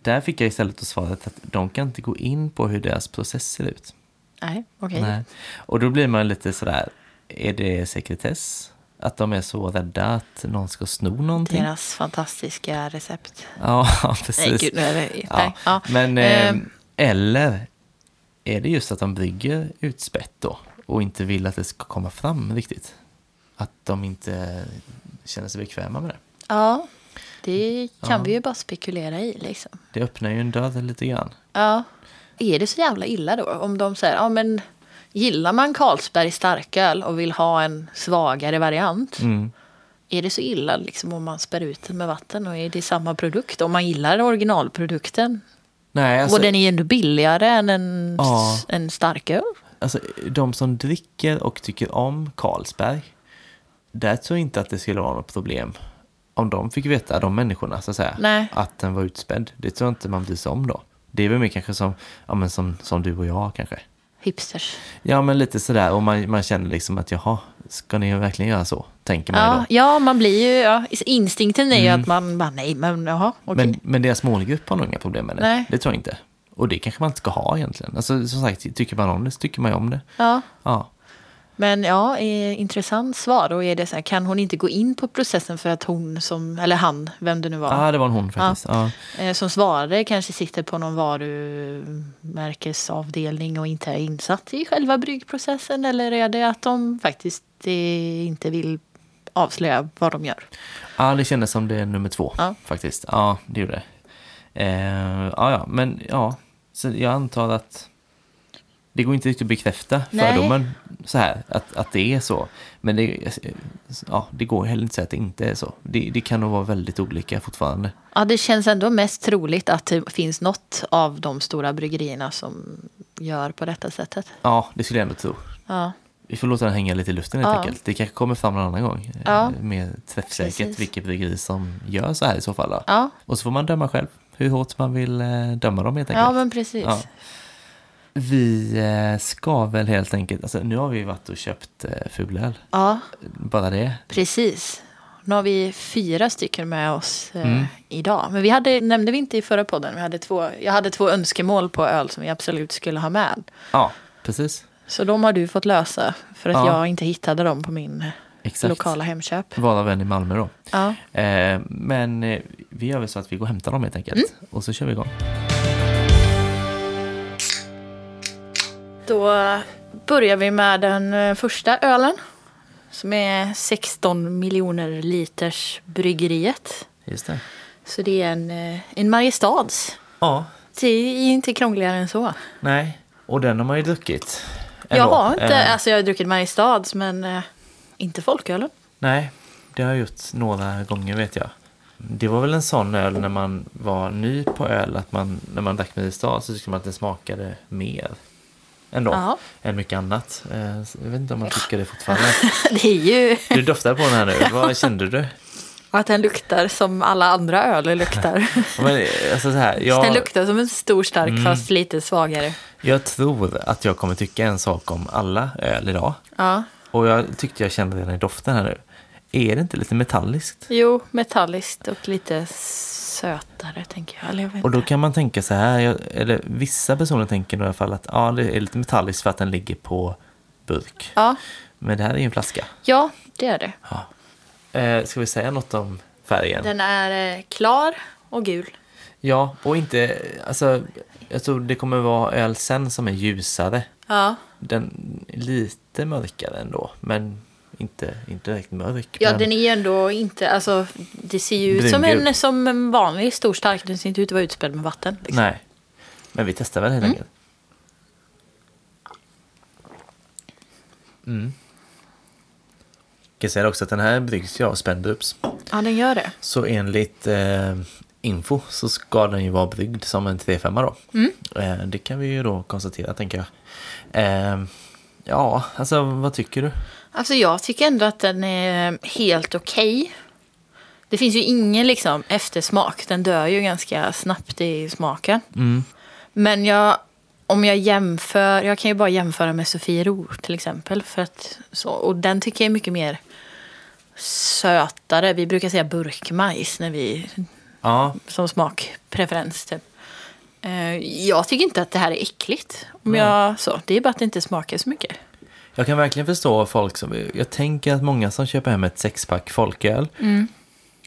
Där fick jag istället svaret att de kan inte gå in på hur deras process ser ut.
Nej, okej.
Nej. Och då blir man lite sådär, är det sekretess? Att de är så rädda att någon ska sno någonting?
Deras fantastiska recept.
Ja,
Nej,
precis.
gud, nu är det,
ja.
nej. Ja.
Men,
Ehm.
eller är det just att de brygger utspätt då och inte vill att det ska komma fram riktigt? Att de inte känner sig bekväma med det.
ja, det kan
Ja.
vi ju bara spekulera i liksom.
Det öppnar ju en dörr lite grann.
Ja. Är det så jävla illa då? Om de säger, ja men gillar man Carlsberg starköl och vill ha en svagare variant.
Mm.
Är det så illa liksom om man spär ut den med vatten och är det samma produkt? Om man gillar originalprodukten.
Nej, alltså,
och den är ju ändå billigare än en,
Ja.
en starköl.
alltså de som dricker och tycker om Carlsberg, där tror jag inte att det skulle vara något problem. Om de fick veta, de människorna så att säga,
Nej.
att den var utspädd. Det tror jag inte man bryr sig om då. Det är väl mer kanske som, ja, men som, som du och jag kanske.
Hipsters.
Ja, men lite sådär. Och man, man känner liksom att jaha, ska ni verkligen göra så? Tänker man
Ja,
då.
ja, man blir ju... Ja, instinkten är ju att man bara, nej men jaha.
Mm. Men, men deras målgrupp har nog inga problem med det.
Nej.
Det tror jag inte. Och det kanske man inte ska ha egentligen. Alltså som sagt, tycker man om det så tycker man ju om det.
Ja.
Ja.
Men ja, eh, intressant svar. Och är det så här, kan hon inte gå in på processen för att hon som, eller han, vem det nu var,
Ja, det var en hon faktiskt. Ja.
eh, som svarade kanske sitter på någon varumärkesavdelning och inte är insatt i själva bryggprocessen? Eller är det att de faktiskt eh, inte vill avslöja vad de gör?
ja, det kändes som det är nummer två faktiskt. Ja, det gjorde det. Ja, ja, men ja. Så jag antar att det går inte riktigt att bekräfta
Nej.
fördomen så här, att, att det är så. Men det, ja, det går heller inte att säga att det inte är så. Det, det kan nog vara väldigt olika fortfarande.
Ja, det känns ändå mest troligt att det finns något av de stora bryggerierna som gör på detta sättet.
Ja, det skulle jag ändå tro.
Ja,
vi får låta den hänga lite i luften helt
Ja.
enkelt. Det kanske kommer fram någon annan gång. eh,
Ja.
Mer träffsäkert
Precis.
vilket bryggeri som gör så här i så fall.
Ja,
Och så får man döma själv hur hårt man vill eh, döma dem helt enkelt.
ja men precis.
Ja. Vi eh, ska väl helt enkelt, alltså nu har vi varit och köpt eh, fulöl.
Ja,
Bara det.
precis. Nu har vi fyra stycken med oss eh,
Mm.
idag. Men vi hade, nämnde vi inte i förra podden, vi hade två, jag hade två önskemål på öl som vi absolut skulle ha med.
Ja, precis.
Så de har du fått lösa för att
Ja.
jag inte hittade dem på min
Exakt.
lokala Hemköp.
Varav en i Malmö då.
Ja.
Eh, men eh, vi gör väl så att vi går och hämtar dem helt enkelt.
Mm.
Och så kör vi igång.
Då börjar vi med den eh, första ölen. Som är 16 miljoner liters bryggeriet.
Just det.
Så det är en, eh, en Mariestads.
Ja,
Det är inte krångligare än så.
nej. Och den har man ju druckit.
Jag
ändå.
har inte,
Eh,
alltså jag har druckit Mariestads men eh, inte folkölen.
Nej, det har jag gjort några gånger vet jag. Det var väl en sån öl när man var ny på öl, att man, när man drack Mariestad så tyckte man att den smakade mer. Ändå,
Ja.
än mycket annat. Eh, Jag vet inte om man tycker det fortfarande.
Det är ju
Du doftar på den här nu, vad kände du?
att den luktar som alla andra öl luktar.
Men, alltså så här,
Den
jag,
luktar som en stor stark
Mm.
fast lite svagare.
jag tror att jag kommer tycka en sak om alla öl idag.
Ja.
Och jag tyckte jag kände redan i doften här nu. Är det inte lite metalliskt?
Jo, metalliskt och lite sötare tänker jag. Jag
Och då kan man tänka så här, eller vissa personer tänker i alla fall att ja, det är lite metalliskt för att den ligger på burk.
Ja.
Men det här är ju en flaska.
ja, det är det.
Eh, ska vi säga något om färgen?
Den är eh, klar och gul.
Ja, och inte, alltså, jag tror det kommer vara öl sen som är ljusare.
Ja,
Den är lite mörkare ändå, men inte, inte direkt mörk.
ja
men,
den är ju ändå inte, alltså det ser ju ut som en, som en vanlig stor stark. Den ser inte ut att vara utspädd med vatten. Liksom.
Nej, men vi testar väl helt
Mm.
enkelt. Mm. Jag kan säga också att den här bryggs ju av Spendrups.
Ja, den gör det.
Så enligt eh, info så ska den ju vara bryggd som en 3-5 då.
Mm.
Eh, det kan vi ju då konstatera tänker jag. Eh, ja, alltså vad tycker du?
Alltså jag tycker ändå att den är helt okej. Det finns ju ingen liksom eftersmak. Den dör ju ganska snabbt i smaken.
Mm.
Men jag, om jag jämför, jag kan ju bara jämföra med Sofiero till exempel. För att, så, och den tycker jag är mycket mer sötare. Vi brukar säga burkmajs när vi,
Ja,
som smakpreferens. Typ. Eh, Jag tycker inte att det här är äckligt. Om
Nej.
jag, så, det är bara att det inte smakar så mycket.
Jag kan verkligen förstå folk som... Jag tänker att många som köper hem ett sexpack folköl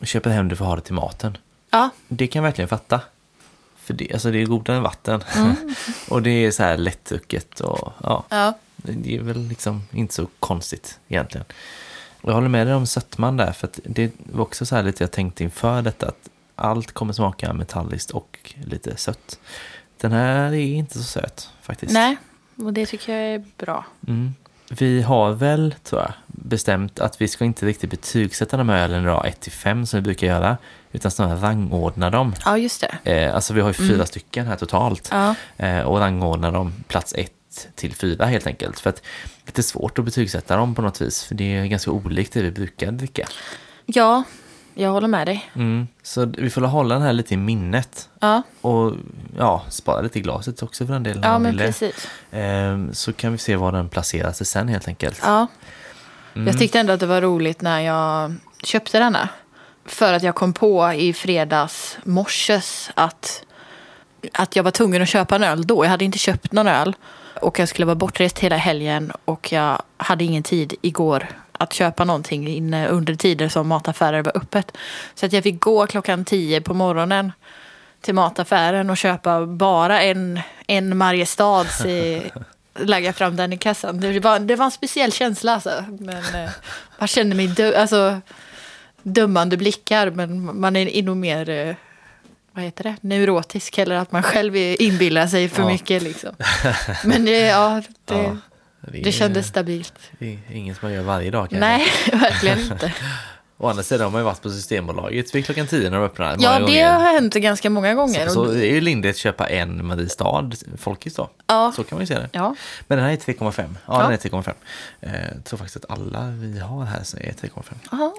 och köper hem det för att ha det till maten.
Ja,
Det kan jag verkligen fatta. För det, alltså det är godare än vatten. och det är så här lättdrucket och ja.
ja.
Det är väl liksom inte så konstigt egentligen. Jag håller med dig om sötman där, för att det var också så här lite jag tänkte inför detta, att allt kommer smaka metalliskt och lite sött. Den här är inte så söt faktiskt.
Nej, och det tycker jag är bra.
Mm. Vi har väl, tror jag, bestämt att vi ska inte riktigt betygsätta de här ölen idag 1-5 som vi brukar göra, utan snarare rangordna dem.
Ja, just det.
Eh, alltså vi har ju fyra stycken här totalt.
Ja,
Eh, och rangordna dem plats 1 till 4 helt enkelt. För att det är lite svårt att betygsätta dem på något vis. För det är ganska olikt det vi brukar dricka.
ja jag håller med dig.
Mm. Så vi får hålla den här lite i minnet.
Ja,
Och ja, spara lite i glaset också för den delen.
ja men precis.
Eh, så kan vi se var den placerar sig sen helt enkelt.
Ja.
Mm.
Jag tyckte ändå att det var roligt när jag köpte denna. För att jag kom på i fredags morses att, att jag var tvungen att köpa en öl då. Jag hade inte köpt någon öl. Och jag skulle vara bortrest hela helgen och jag hade ingen tid igår att köpa någonting inne under tider som mataffärer var öppet. Så att jag fick gå klockan tio på morgonen till mataffären och köpa bara en, en Mariestads i, lägga fram den i kassan. Det var, det var en speciell känsla alltså. Men eh, man kände mig dö, alltså, dömande blickar men man är nog mer eh, vad heter det? neurotisk eller att man själv inbillar sig för
Ja.
mycket. Liksom. Men det, ja, det,
Ja, det,
det kändes stabilt.
Det är inget man gör varje dag kanske.
Nej, verkligen inte.
Å andra sidan har man ju varit på Systembolaget vid klockan 10 när de öppnar.
Ja, det
gånger.
har hänt ganska många gånger.
Så det är ju att köpa en Mariestad folkis då.
Ja.
Så kan man ju se det.
Ja.
Men den här är 3,5. Ja,
Ja.
den är 3,5. Eh, Jag tror faktiskt att alla vi har här så är 3,5.
Aha.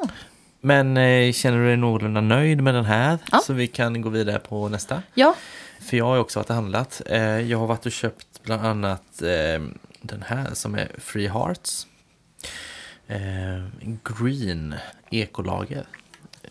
Men eh, känner du dig någorlunda nöjd med den här?
Ja.
Så vi kan gå vidare på nästa.
Ja.
För jag har också varit och handlat. Eh, Jag har varit och köpt bland annat eh, den här som är Free Hearts. Eh, Green ekolager.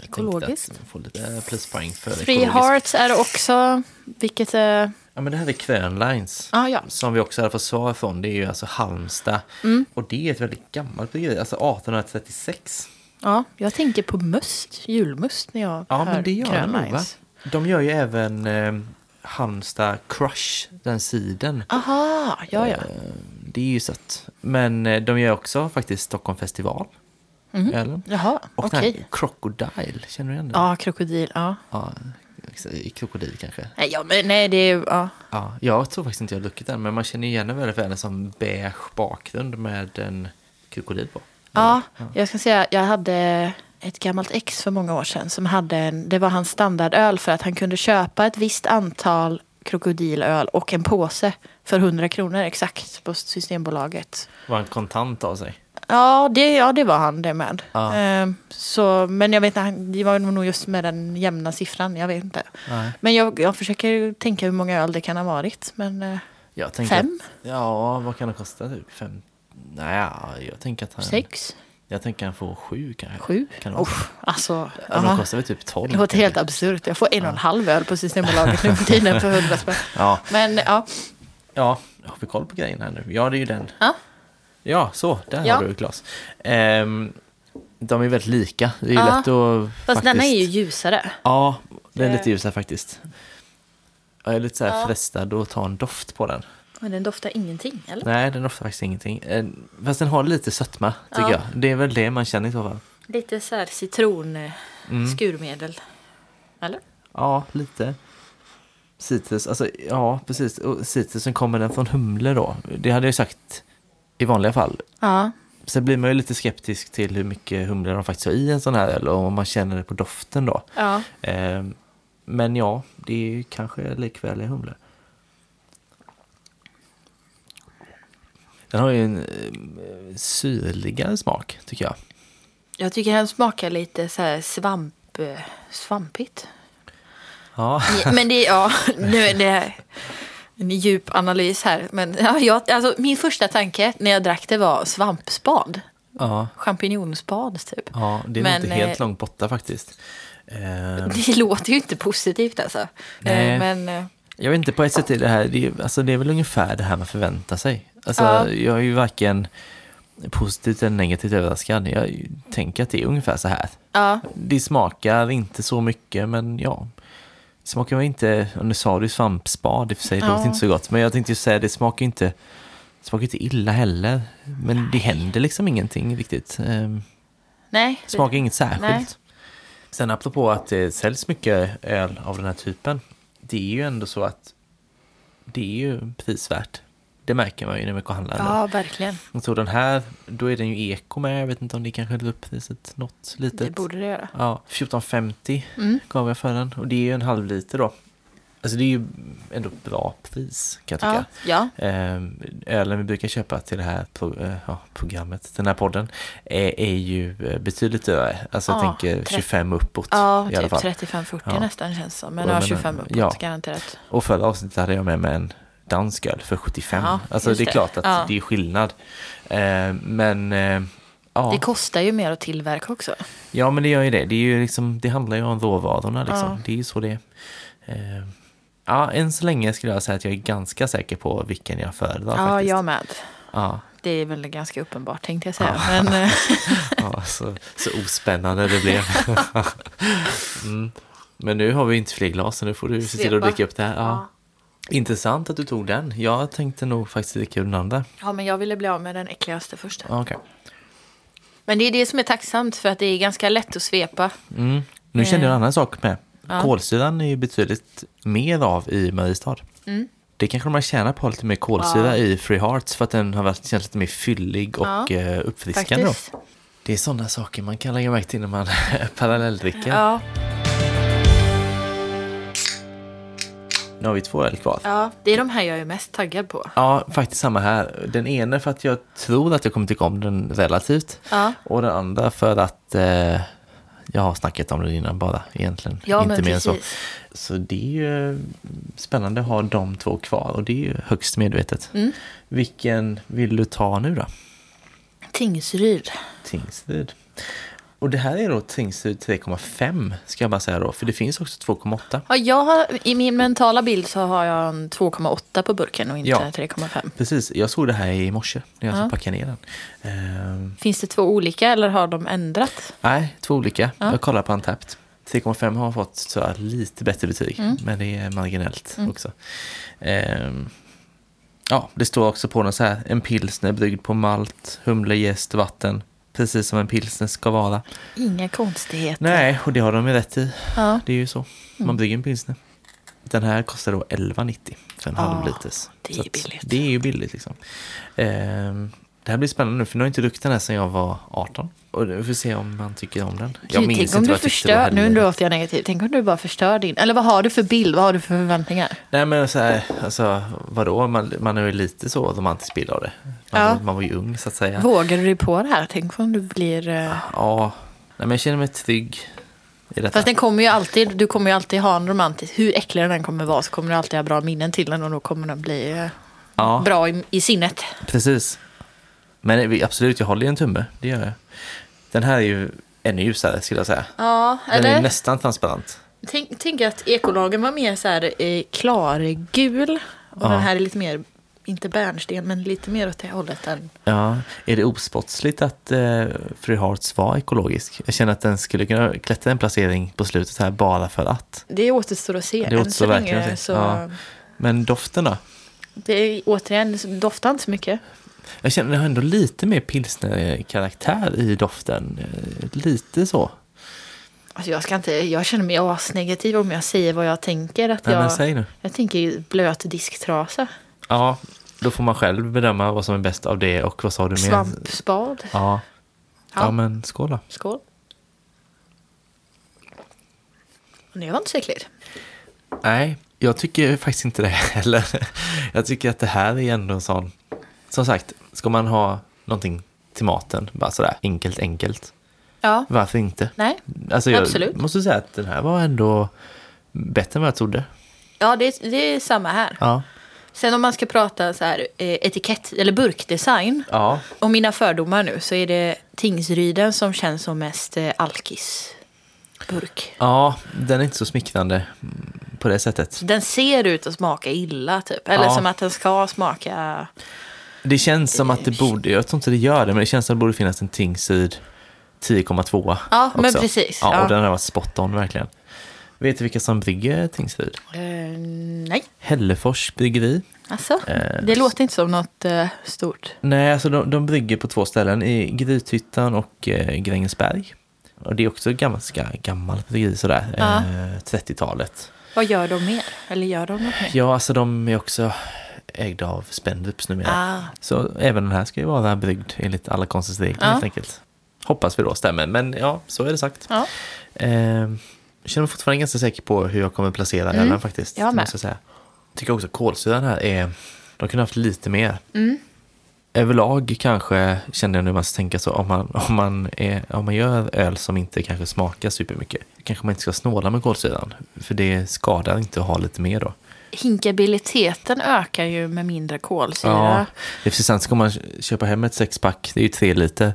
Ekologiskt.
att få lite pluspoäng för
Free
ekologiskt.
Hearts är också, vilket är...
Ja men det här är Kvönlines.
Ah, ja.
Som vi också hade fått svar från. Det är ju alltså Halmstad.
Mm.
Och det är ett väldigt gammalt bryggeri. Alltså 1836.
ja, jag tänker på must, julmust när jag
Ja
hör
men det gör de nog va?
Krönlines.
De gör ju även eh, Halmstad Crush, den siden.
Aha, ja ja.
Eh, Det är ju sött. Men eh, de gör också faktiskt Stockholm festival. Ölen.
Jaha,
Och
okej.
den här Crocodile, känner du igen den?
Ja, krokodil, ja.
ja. I krokodil kanske.
Nej, ja, men nej, det är... Ja.
Ja, jag tror faktiskt inte jag har druckit den, men man känner igen den väldigt väl som beige bakgrund med en krokodil på.
ja, jag ska säga, jag hade ett gammalt ex för många år sedan som hade en, det var hans standardöl för att han kunde köpa ett visst antal krokodilöl och en påse för 100 kronor exakt på Systembolaget.
Var en kontant av sig.
Ja, det, ja, det var han det med.
Ja.
Ehm, så, men jag vet inte, han- det var nog just med den jämna siffran, jag vet inte.
Nej.
Men jag, jag försöker tänka hur många öl det kan ha varit. Men eh, fem,
Att, ja, vad kan det kosta? Typ fem? Nej, jag tänker att han...
sex,
Jag tänker han får sju kanske.
sju.
Kan det
Uff, alltså,
Ja, de kostar väl typ tolv.
det låter helt absurt. Jag får en och en halv öl på Systembolaget nu för tiden för 100 spänn.
Ja,
Men ja,
ja, har vi koll på grejen här nu? Ja, det är ju den.
ja.
Ja, så, där
Ja.
har du ett glas. Ehm, de är väldigt lika. Det är ju
Ja.
lätt att
fast
faktiskt...
denna är ju ljusare.
Ja, den är lite ljusare faktiskt. Jag är lite så här
Ja.
frestad att ta en doft på den.
Men den doftar ingenting, eller?
Nej, den doftar faktiskt ingenting. Eh, Fast den har lite sötma, tycker
Ja.
jag. Det är väl det man känner i så fall.
Lite så här citron, eh,
Mm.
skurmedel. Eller?
Ja, lite. Citrus, alltså ja, precis. Och citrusen kommer den från humle då? Det hade jag sagt i vanliga fall.
Ja.
Sen blir man ju lite skeptisk till hur mycket humle de faktiskt har i en sån här och om man känner det på doften då.
Ja.
Eh, men ja, det är ju kanske likväl i Den har ju en eh, syrligare smak, tycker jag.
Jag tycker den smakar lite så här svamp, eh, svampigt.
Ja,
Men det, ja, nu är det en djup analys här. Men ja, jag, alltså, min första tanke när jag drack det var svampspad.
ja,
Champinjonspad typ.
ja det är
Men,
inte helt
eh,
långt borta faktiskt. Eh,
Det låter ju inte positivt alltså.
Nej.
Eh, Men eh,
Jag vet inte, på ett sätt är det här, det är, alltså det är väl ungefär det här man förväntar sig. Alltså
Ja.
jag är ju varken positivt eller negativt överraskad. Jag tänker att det är ungefär så här.
ja,
Det smakar inte så mycket, men ja. Det smakar väl inte, nu sa du svampspad i och för sig, det
Ja.
låter inte så gott. Men jag tänkte ju säga, det smakar inte, det smakar inte illa heller. Men det händer liksom ingenting riktigt. Ehm,
nej.
Det smakar inget särskilt.
Nej.
Sen apropå att det säljs mycket öl av den här typen. Det är ju ändå så att det är ju prisvärt. Det märker man ju när man går handlar.
Ja, verkligen.
Jag tror den här, då är den ju eko med. Jag vet inte om det kanske höll upp priset något litet.
Det borde det göra.
Ja, 14,50
Mm.
gav jag för den. Och det är ju en halv liter då. Alltså det är ju ändå bra pris kan jag
Ja,
tycka.
ja.
Ehm, ölen vi brukar köpa till det här eh, ja, programmet, den här podden, är, är ju eh, betydligt dyrare. Alltså jag
Ja,
tänker
30.
25 uppåt
ja
i alla
typ
fall.
35-40
Ja.
nästan känns som. Men ja,
men,
25 uppåt
ja.
garanterat.
Och förra avsnittet hade jag med mig en dansk öl för 75.
Ja,
alltså det är
det.
klart att
Ja.
det är skillnad. Ehm, men eh, ja.
Det kostar ju mer att tillverka också.
ja, men det gör ju det. Det, är ju liksom, det handlar ju om råvarorna liksom.
Ja.
Det är ju så det är. Ehm, ja, än så länge skulle jag säga att jag är ganska säker på vilken jag föredrar
Ja,
faktiskt.
jag med.
Ja.
Det är väl ganska uppenbart tänkte jag säga. Men, eh,
Ja, så, så ospännande det blev. mm. Men nu har vi inte fler glas, så nu får du se till att dricka upp det här. Ja. Intressant att du tog den. Jag tänkte nog faktiskt dricka ur den andra.
ja, men jag ville bli av med den äckligaste först.
Okej.
Men det är det som är tacksamt för att det är ganska lätt att svepa.
Mm. Nu kände jag en annan sak med.
Ja.
Kolsyran är ju betydligt mer av i Mariestad.
Mm.
Det kanske de har tjänat på lite mer kolsyra
Ja.
i Free Hearts för att den har varit, känts lite mer fyllig och
Ja,
eh, uppfriskande. Det är sådana saker man kan lägga märke till när man parallelldricker.
Ja.
Nu har vi två öl kvar.
ja, det är de här jag är mest taggad på.
Ja, faktiskt samma här. Den ena för att jag tror att jag kommer tycka om den relativt.
Ja.
Och den andra för att eh, jag har snackat om den innan bara egentligen.
Ja,
Inte
men
mer än så.
precis.
Så det är ju spännande att ha de två kvar och det är ju högst medvetet.
Mm.
Vilken vill du ta nu då?
Tingsryd.
Tingsryd. Och det här är då Tingsryd 3,5 ska jag bara säga då. För det finns också 2,8.
Ja, jag har, I min mentala bild så har jag en 2,8 på burken och inte
Ja.
3,5.
Precis, jag såg det här i morse när jag
Ja.
packade ner den. Ehm,
Finns det två olika eller har de ändrat?
nej, två olika.
Ja.
Jag kollar på Antapped. 3,5 har fått så lite bättre betyg,
Mm.
men det är marginellt också. Ehm, ja, det står också på den så här, en pilsner bryggd på malt, humle, jäst, vatten. Precis som en pilsner ska vara.
Inga konstigheter.
Nej, och det har de ju rätt i.
Ja.
Det är ju så. Man brygger en pilsner. Den här kostar då 11,90 för en
Ja,
halv liters.
det är
att
billigt.
Det är ju billigt liksom. Ehm, det här blir spännande nu för nu har jag inte druckit den här sedan jag var 18. Och vi får se om man tycker om den. Jag minns
tänk
inte
om
vad
du förstör, nu låter jag negativ, tänk om du bara förstör din, eller vad har du för bild, vad har du för förväntningar?
Nej men så här, alltså vadå, man, man är ju lite så romantisk bild av det. Man,
Ja.
man var ju ung så att säga.
Vågar du dig på det här? Tänk om du blir... eh,
Ja, Nej, men jag känner mig trygg i detta.
Fast den kommer ju alltid, du kommer ju alltid ha en romantisk, hur äcklig den kommer vara så kommer du alltid ha bra minnen till den och då kommer den bli eh,
ja,
bra i, i sinnet.
precis. Men absolut, jag håller i en tumme, det gör jag. Den här är ju ännu ljusare skulle jag säga.
Ja,
Den är
eller?
nästan transparent.
Tänk, tänk att ekolagen var mer så här eh, klargul och
Ja.
den här är lite mer, inte bärnsten, men lite mer åt det hållet än...
Ja, är det osportsligt att eh, Free Hearts var ekologisk? Jag känner att den skulle kunna klättra en placering på slutet här bara för att.
Det återstår att se.
Det
Än
återstår
så
verkligen
länge så...
Ja. Men doften då?
Det är återigen, det doftar inte så mycket.
Jag känner det har ändå lite mer pilsner-karaktär i doften. Eh, Lite så.
Alltså jag, ska inte, jag känner mig asnegativ om jag säger vad jag tänker. Att
Nej, men
jag,
säg nu.
jag tänker blöt disktrasa,
Ja, då får man själv bedöma vad som är bäst av det och vad sa du mer?
svampspad.
Ja.
Ja.
ja, men skål då.
Skål. Men Det var inte så äckligt.
Nej, jag tycker faktiskt inte det heller. Jag tycker att det här är ändå en sån... Som sagt, ska man ha någonting till maten, bara sådär enkelt, enkelt.
Ja,
Varför inte?
nej.
Alltså jag
Absolut.
måste säga att den här var ändå bättre än vad jag trodde.
Ja, det, är- det är samma här.
Ja.
Sen om man ska prata så här eh, etikett eller burkdesign.
Ja.
Och mina fördomar nu så är det Tingsryden som känns som mest eh, alkis. Burk.
Ja, den är inte så smickrande mm, på det sättet.
Den ser ut att smaka illa typ. Eller
Ja.
som att den ska smaka...
Det känns som att det borde, jag tror inte det gör det, men det känns som att det borde finnas en Tingsryd 10,2
Ja, men
också.
precis.
Ja,
Ja.
och den har varit spot on verkligen. Vet du vilka som brygger Tingsryd?
Eh, nej,
Hällefors bryggeri.
alltså.
Eh,
Det låter inte som något eh, stort.
Nej, alltså de, de brygger på två ställen, i Grythyttan och Grängesberg. Och det är också ganska gammalt bryggeri sådär,
Ja.
eh, 30-talet.
Vad gör de mer? Eller gör de något mer?
Ja, alltså de är också ägda av Spendrups numera.
Ah.
Så även den här ska ju vara bryggd enligt alla konstens regler
Ja.
helt enkelt. Hoppas vi då stämmer, men ja, så är det sagt.
Ja.
Eh, känner mig fortfarande ganska säker på hur jag kommer placera
Mm.
ölen faktiskt.
Jag
måste säga. Tycker också kolsyran här är, de kunde haft lite mer.
Mm.
Överlag kanske känner jag nu man ska tänka så om man, om, man är, om man gör öl som inte kanske smakar supermycket. Kanske man inte ska snåla med kolsyran. För det skadar inte att ha lite mer då.
Hinkabiliteten ökar ju med mindre kolsyra.
Ja, det är precis sant. Ska man köpa hem ett sexpack, det är ju tre liter.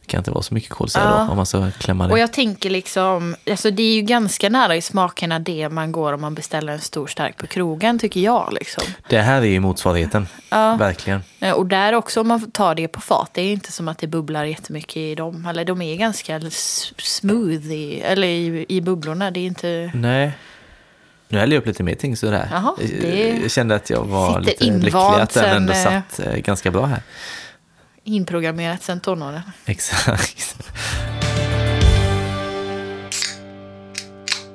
Det kan inte vara så mycket kolsyra
Ja.
då om man ska klämma det.
Och jag tänker liksom, alltså det är ju ganska nära i smakerna det man går om man beställer en stor stark på krogen tycker jag. Liksom.
Det här är ju motsvarigheten.
Ja.
Verkligen.
Eh, Och där också om man tar det på fat, det är inte som att det bubblar jättemycket i dem. Eller de är ganska smooth i, eller i, i bubblorna. Det är inte...
Nej. Nu häller jag upp lite mer ting sådär.
Jaha, det
Jag kände att jag var lite lycklig att den ändå
eh,
satt eh, ganska bra här.
inprogrammerat sen tonåren.
Exakt.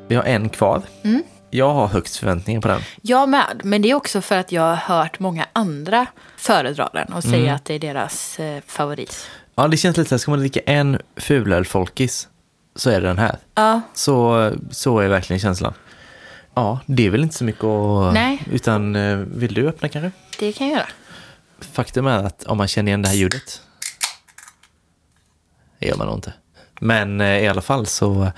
Vi har en kvar.
Mm.
Jag har högst förväntningar på den.
Jag med, men det är också för att jag har hört många andra föredra den och säga att det är deras eh, favorit.
Ja, det känns lite så här, ska man dricka en fulöl folkis så är det den här.
Ja,
Så, så är verkligen känslan. Ja, det är väl inte så mycket att...
Nej.
Utan eh, vill du öppna kanske?
det kan jag göra.
Faktum är att om man känner igen det här ljudet. Det gör man nog inte. Men eh, i alla fall så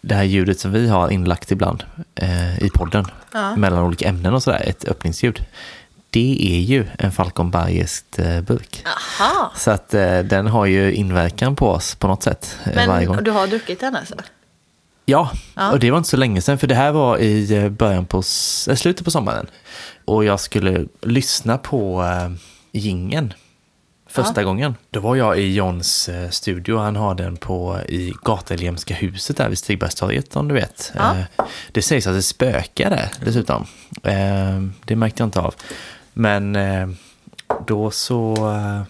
det här ljudet som vi har inlagt ibland eh, i podden
Ja.
mellan olika ämnen och sådär, ett öppningsljud. Det är ju en Falcon Bergest eh, burk.
Aha.
Så att eh, den har ju inverkan på oss på något sätt eh, varje gång.
Men du har druckit den alltså?
Ja,
Ja.
och det var inte så länge sedan, för det här var i eh, början på, eh, slutet på sommaren. Och jag skulle lyssna på äh, gingen första gången. Då var jag i Johns studio, han har den på i Gateljemska huset där vid Stigbergstorget om du vet.
Ja.
Det sägs att det spökar där dessutom. Eh, det märkte jag inte av. Men då så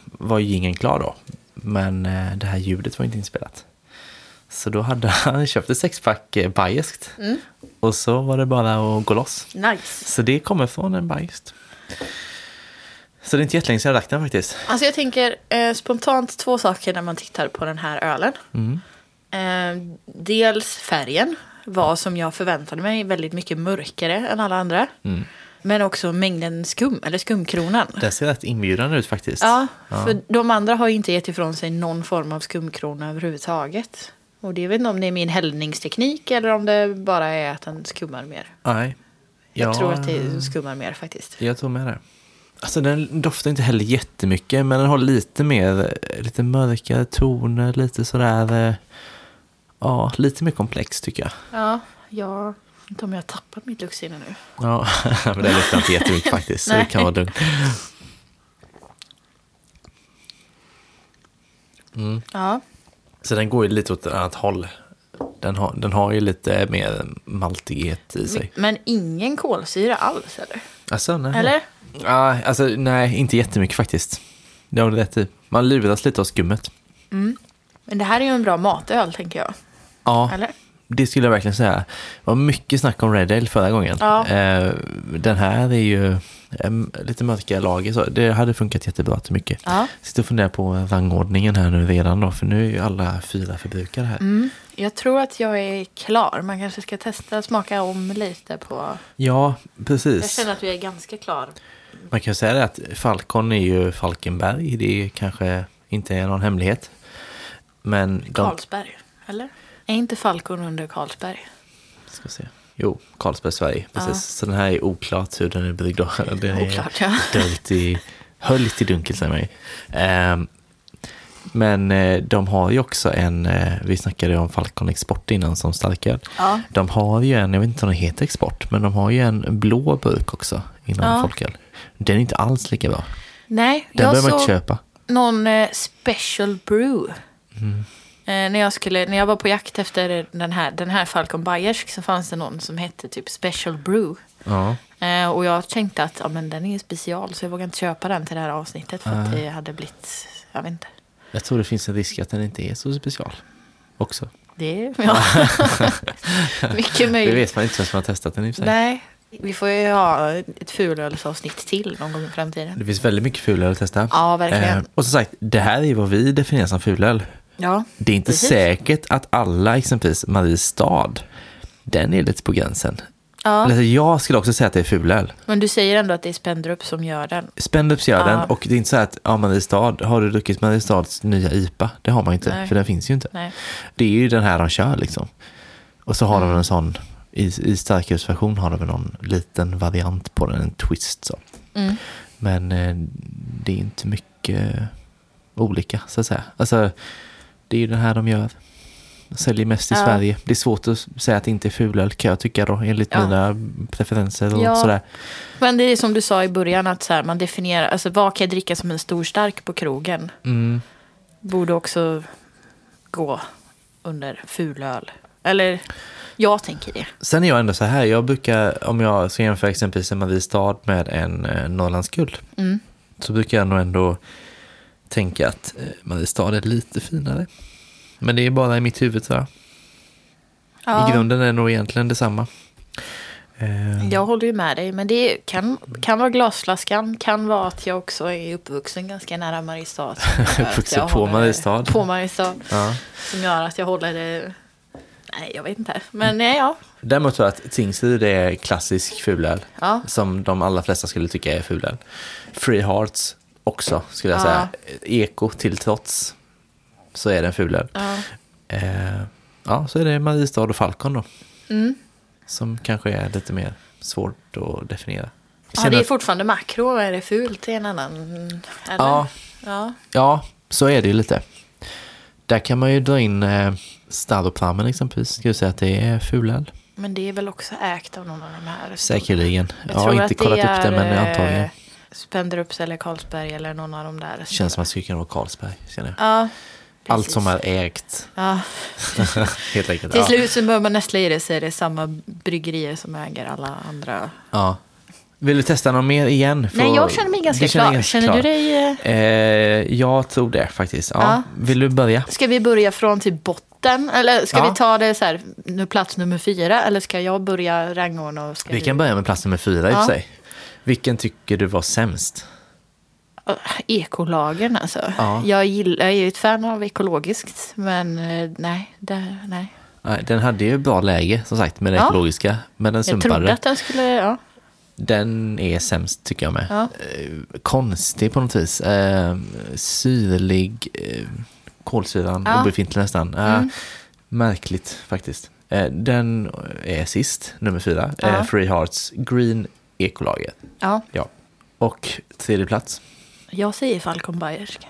var gingen klar då. Men det här ljudet var inte inspelat. Så då hade han köpt ett sexpack eh, Bajeskt. Och så var det bara att gå loss.
Nice.
Så det kommer från en Bajeskt. Så det är inte jättelänge sedan jag drack den faktiskt.
Alltså jag tänker eh, spontant två saker när man tittar på den här ölen.
Mm.
Eh, dels färgen var som jag förväntade mig väldigt mycket mörkare än alla andra.
Mm.
Men också mängden skum, eller skumkronan.
Den ser rätt inbjudande ut faktiskt.
Ja, för de andra har ju inte gett ifrån sig någon form av skumkrona överhuvudtaget. Och det vet inte om det är min hällningsteknik eller om det bara är att den skummar mer.
Nej.
Jag
Ja,
tror att det skummar mer faktiskt.
Jag tror med det. Alltså den doftar inte heller jättemycket men den har lite mer, lite mörkare toner, lite sådär, eh, ja, lite mer komplex tycker jag.
Ja, jag inte om jag har tappat mitt luktsinne nu.
Ja, men det luktar inte jättemycket faktiskt, så det kan vara lugnt.
Ja,
Så den går ju lite åt ett annat håll. Den har, den har ju lite mer maltighet i sig.
men ingen kolsyra alls eller?
Alltså, nej.
Eller?
Ja, alltså nej, inte jättemycket faktiskt. Det har du rätt i. Man luras lite av skummet.
Men det här är ju en bra matöl tänker jag.
Ja,
Eller?
Det skulle jag verkligen säga. Det var mycket snack om Red Ale förra gången.
Ja.
Eh, den här är ju lite mörkare lager, så det hade funkat jättebra till mycket.
Ja.
Sitter och funderar på rangordningen här nu redan då, för nu är ju alla fyra förbrukade här.
Mm. Jag tror att jag är klar. Man kanske ska testa smaka om lite på...
Ja,
Jag
precis.
känner att vi är ganska klar.
Man kan säga det att Falcon är ju Falkenberg, det är kanske inte är någon hemlighet. Men de...
Carlsberg, eller? Är inte Falcon under Carlsberg?
Ska se. Jo, Carlsberg, Sverige. Precis.
Ja.
Så den här är oklart hur den är bryggd. då. Den är
Oklart, ja.
döljt i, höljt i dunkel, säger man ju. Ehm, men eh, de har ju också en, eh, vi snackade om Falcon Export innan som starköl.
Ja.
De har ju en, jag vet inte om den heter Export, men de har ju en blå burk också inom
Ja.
folköl. Den är inte alls lika bra.
Nej,
Den
jag
behöver man inte köpa.
någon eh, special brew.
Mm.
Eh, när, jag skulle, när jag var på jakt efter den här, den här Falcon Bayersk så fanns det någon som hette typ special brew.
Ja.
Eh, och jag tänkte att ja, men den är ju special så jag vågar inte köpa den till det här avsnittet för att det hade blivit, jag vet inte.
Jag tror det finns en risk att den inte är så special också.
Det är ja. mycket
Det
möjligt.
vet man inte förrän man har testat den i sig.
Nej, vi får ju ha ett fulölsavsnitt till någon gång i framtiden.
Det finns väldigt mycket fulöl att testa.
Ja, verkligen.
Eh, och som sagt, det här är vad vi definierar som fulöl.
Ja,
Det är inte
Precis.
säkert att alla, exempelvis Mariestad, den är lite på gränsen.
ja.
Alltså, jag skulle också säga att det är fulöl.
men du säger ändå att det är Spendrup som gör den.
Spendups gör
Ja.
den och det är inte så att ja, Mariestad, har du druckit Mariestads nya IPA? Det har man inte,
Nej.
för den finns ju inte.
Nej.
Det är ju den här de kör liksom. Och så har de en sån, i, i starkölsversion har de väl någon liten variant på den, en twist så.
Mm.
Men eh, det är inte mycket olika så att säga. Alltså, det är ju den här de gör. Säljer mest i
Ja.
Sverige. Det är svårt att säga att det inte är fulöl kan jag tycka då, enligt
Ja.
mina preferenser och
Ja.
sådär.
Men det är som du sa i början att så här, man definierar, alltså vad kan jag dricka som en stor stark på krogen?
Mm.
Borde också gå under fulöl. Eller jag tänker det.
Sen är jag ändå så här, jag brukar, om jag ska jämföra exempelvis en Mariestad med en eh, Norrlands guld,
Mm.
så brukar jag nog ändå tänka att eh, Mariestad är lite finare. Men det är bara i mitt huvud tror jag. I grunden är det nog egentligen detsamma. Eh,
Jag håller ju med dig, men det kan, kan vara glasflaskan, kan vara att jag också är uppvuxen ganska nära Mariestad.
Uppvuxen på Mariestad?
På Mariestad.
ja.
Som gör att jag håller det... Nej, jag vet inte. Men nej, ja.
Däremot tror jag att Tingsryd är klassisk fulöl.
Ja.
Som de allra flesta skulle tycka är fulöl. Free Hearts också, skulle jag
Ja.
säga. Eko till trots så är det en fulöl.
ja.
Eh, ja, så är det Mariestad och Falcon då.
Mm.
Som kanske är lite mer svårt att definiera.
ja det är fortfarande makro. Är det fult? Är en annan... Eller?
Ja.
ja.
Ja, så är det ju lite. Där kan man ju dra in eh, Staropramen exempelvis. Ska jag säga att det är fulöl?
Men det är väl också ägt av någon av de här?
Säkerligen.
Jag
Jag har inte kollat upp det, men
är,
antagligen.
Spenderups eller Carlsberg eller någon av de där.
Känns som att det skulle kunna vara Carlsberg, känner jag.
Ja,
Allt som är ägt,
Ja.
helt enkelt.
Till
ja.
slut så bör man nästla i det så är det samma bryggerier som äger alla andra.
Ja. Vill du testa någon mer igen? För-
Nej, jag känner mig ganska
Du känner
klar.
ganska
Känner
klar.
du dig... eh,
Eh, jag tror det faktiskt. Ja.
Ja.
Vill du börja?
Ska vi börja från till botten? Eller ska
Ja.
vi ta det så här, nu plats nummer fyra? Eller ska jag börja rangordna? Och ska
Vi kan börja med plats nummer fyra i och
Ja.
för sig. Vilken tycker du var sämst?
Ekolagen alltså.
Ja.
Jag, gillar, jag är ju ett fan av ekologiskt. Men eh, nej, det, nej.
Den hade ju bra läge som sagt med det
Ja.
ekologiska. Men den
Jag trodde
sumpade.
att den skulle... Ja.
Den är sämst tycker jag med.
Ja.
Eh, konstig på något vis. Eh, syrlig. Kolsyran
Ja.
obefintlig nästan.
Mm.
Märkligt faktiskt. Den är sist, nummer fyra.
Ja.
Free Hearts Green Ekolager.
ja,
Ja. Och tredje plats.
jag säger Falcon Bayersk.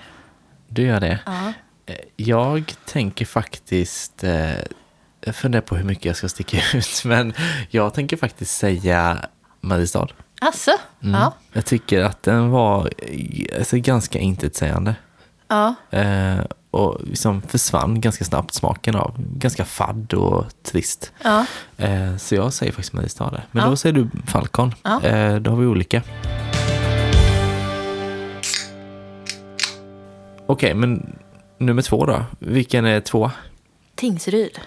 Du gör det.
Ja.
Eh, Jag tänker faktiskt, eh, jag funderar på hur mycket jag ska sticka ut, men jag tänker faktiskt säga Mariestad.
Alltså,
Mm.
ja.
Jag tycker att den var eh, alltså, ganska intetsägande.
ja.
Eh, och liksom försvann ganska snabbt smaken av. Ganska fadd och trist.
ja.
Eh, så jag säger faktiskt Mariestad där. Men
Ja.
då säger du Falcon.
Ja.
Eh, då har vi olika. Okej, men nummer två då? Vilken är två?
Tingsryd.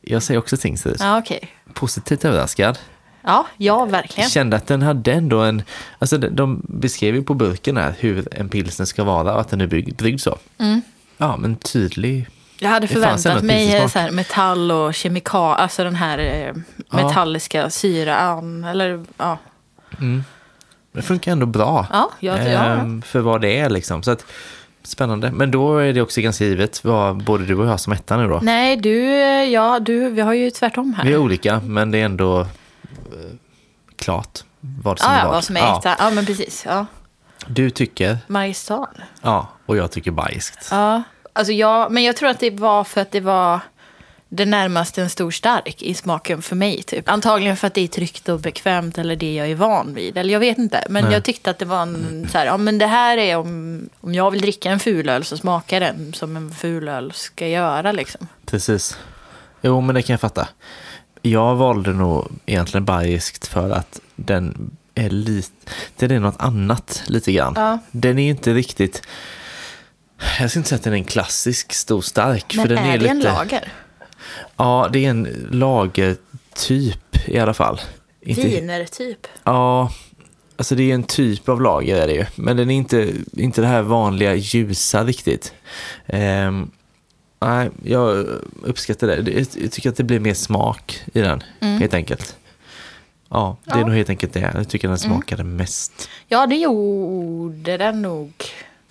Jag säger också Tingsryd.
Ja, okej.
Positivt överraskad.
Ja, ja, verkligen.
Kände att den hade ändå en... Alltså de, de beskrev ju på burken här hur en pilsner ska vara och att den är bryggd så.
Mm.
Ja, men tydlig.
Jag hade förväntat mig eh, så här, metall och kemikal, alltså den här eh, metalliska syran. Eller ja,
Det funkar ändå bra.
ja, ja, ja, ja.
Ehm, För vad det är liksom. Så att, spännande. Men då är det också ganska givet vad både du och jag som etta nu då.
Nej, du, eh, ja, du, vi har ju tvärtom här.
Vi är olika, men det är ändå eh, klart vad som
ja,
är
ja,
vad.
vad som är äkta. Ja, men precis. Ja.
Du tycker,
Mariestad.
ja, och jag tycker bajskt.
Ja, alltså jag, men jag tror att det var för att det var det närmaste en stor stark i smaken för mig. Typ. Antagligen för att det är tryggt och bekvämt eller det jag är van vid. Eller jag vet inte. Men
Nej.
jag tyckte att det var en så här, ja men det här är om, om jag vill dricka en fulöl så smakar den som en fulöl ska göra liksom.
Precis. Jo, men det kan jag fatta. Jag valde nog egentligen bajskt för att den är lite, den är något annat lite grann.
Ja.
Den är inte riktigt, jag ska inte säga att den är en klassisk stor stark.
Men
för den
är,
är,
det
lite,
en lager?
Ja, det är en lagertyp i alla fall. Inte,
Viner typ?
Ja, alltså det är en typ av lager är det ju. Men den är inte, inte det här vanliga ljusa riktigt. Ehm, nej, jag uppskattar det. Jag tycker att det blir mer smak i den, helt enkelt. Ja, det är
Mm. Ja. Mm.
nog helt enkelt det. Jag tycker den smakade mest.
Ja, det gjorde den nog.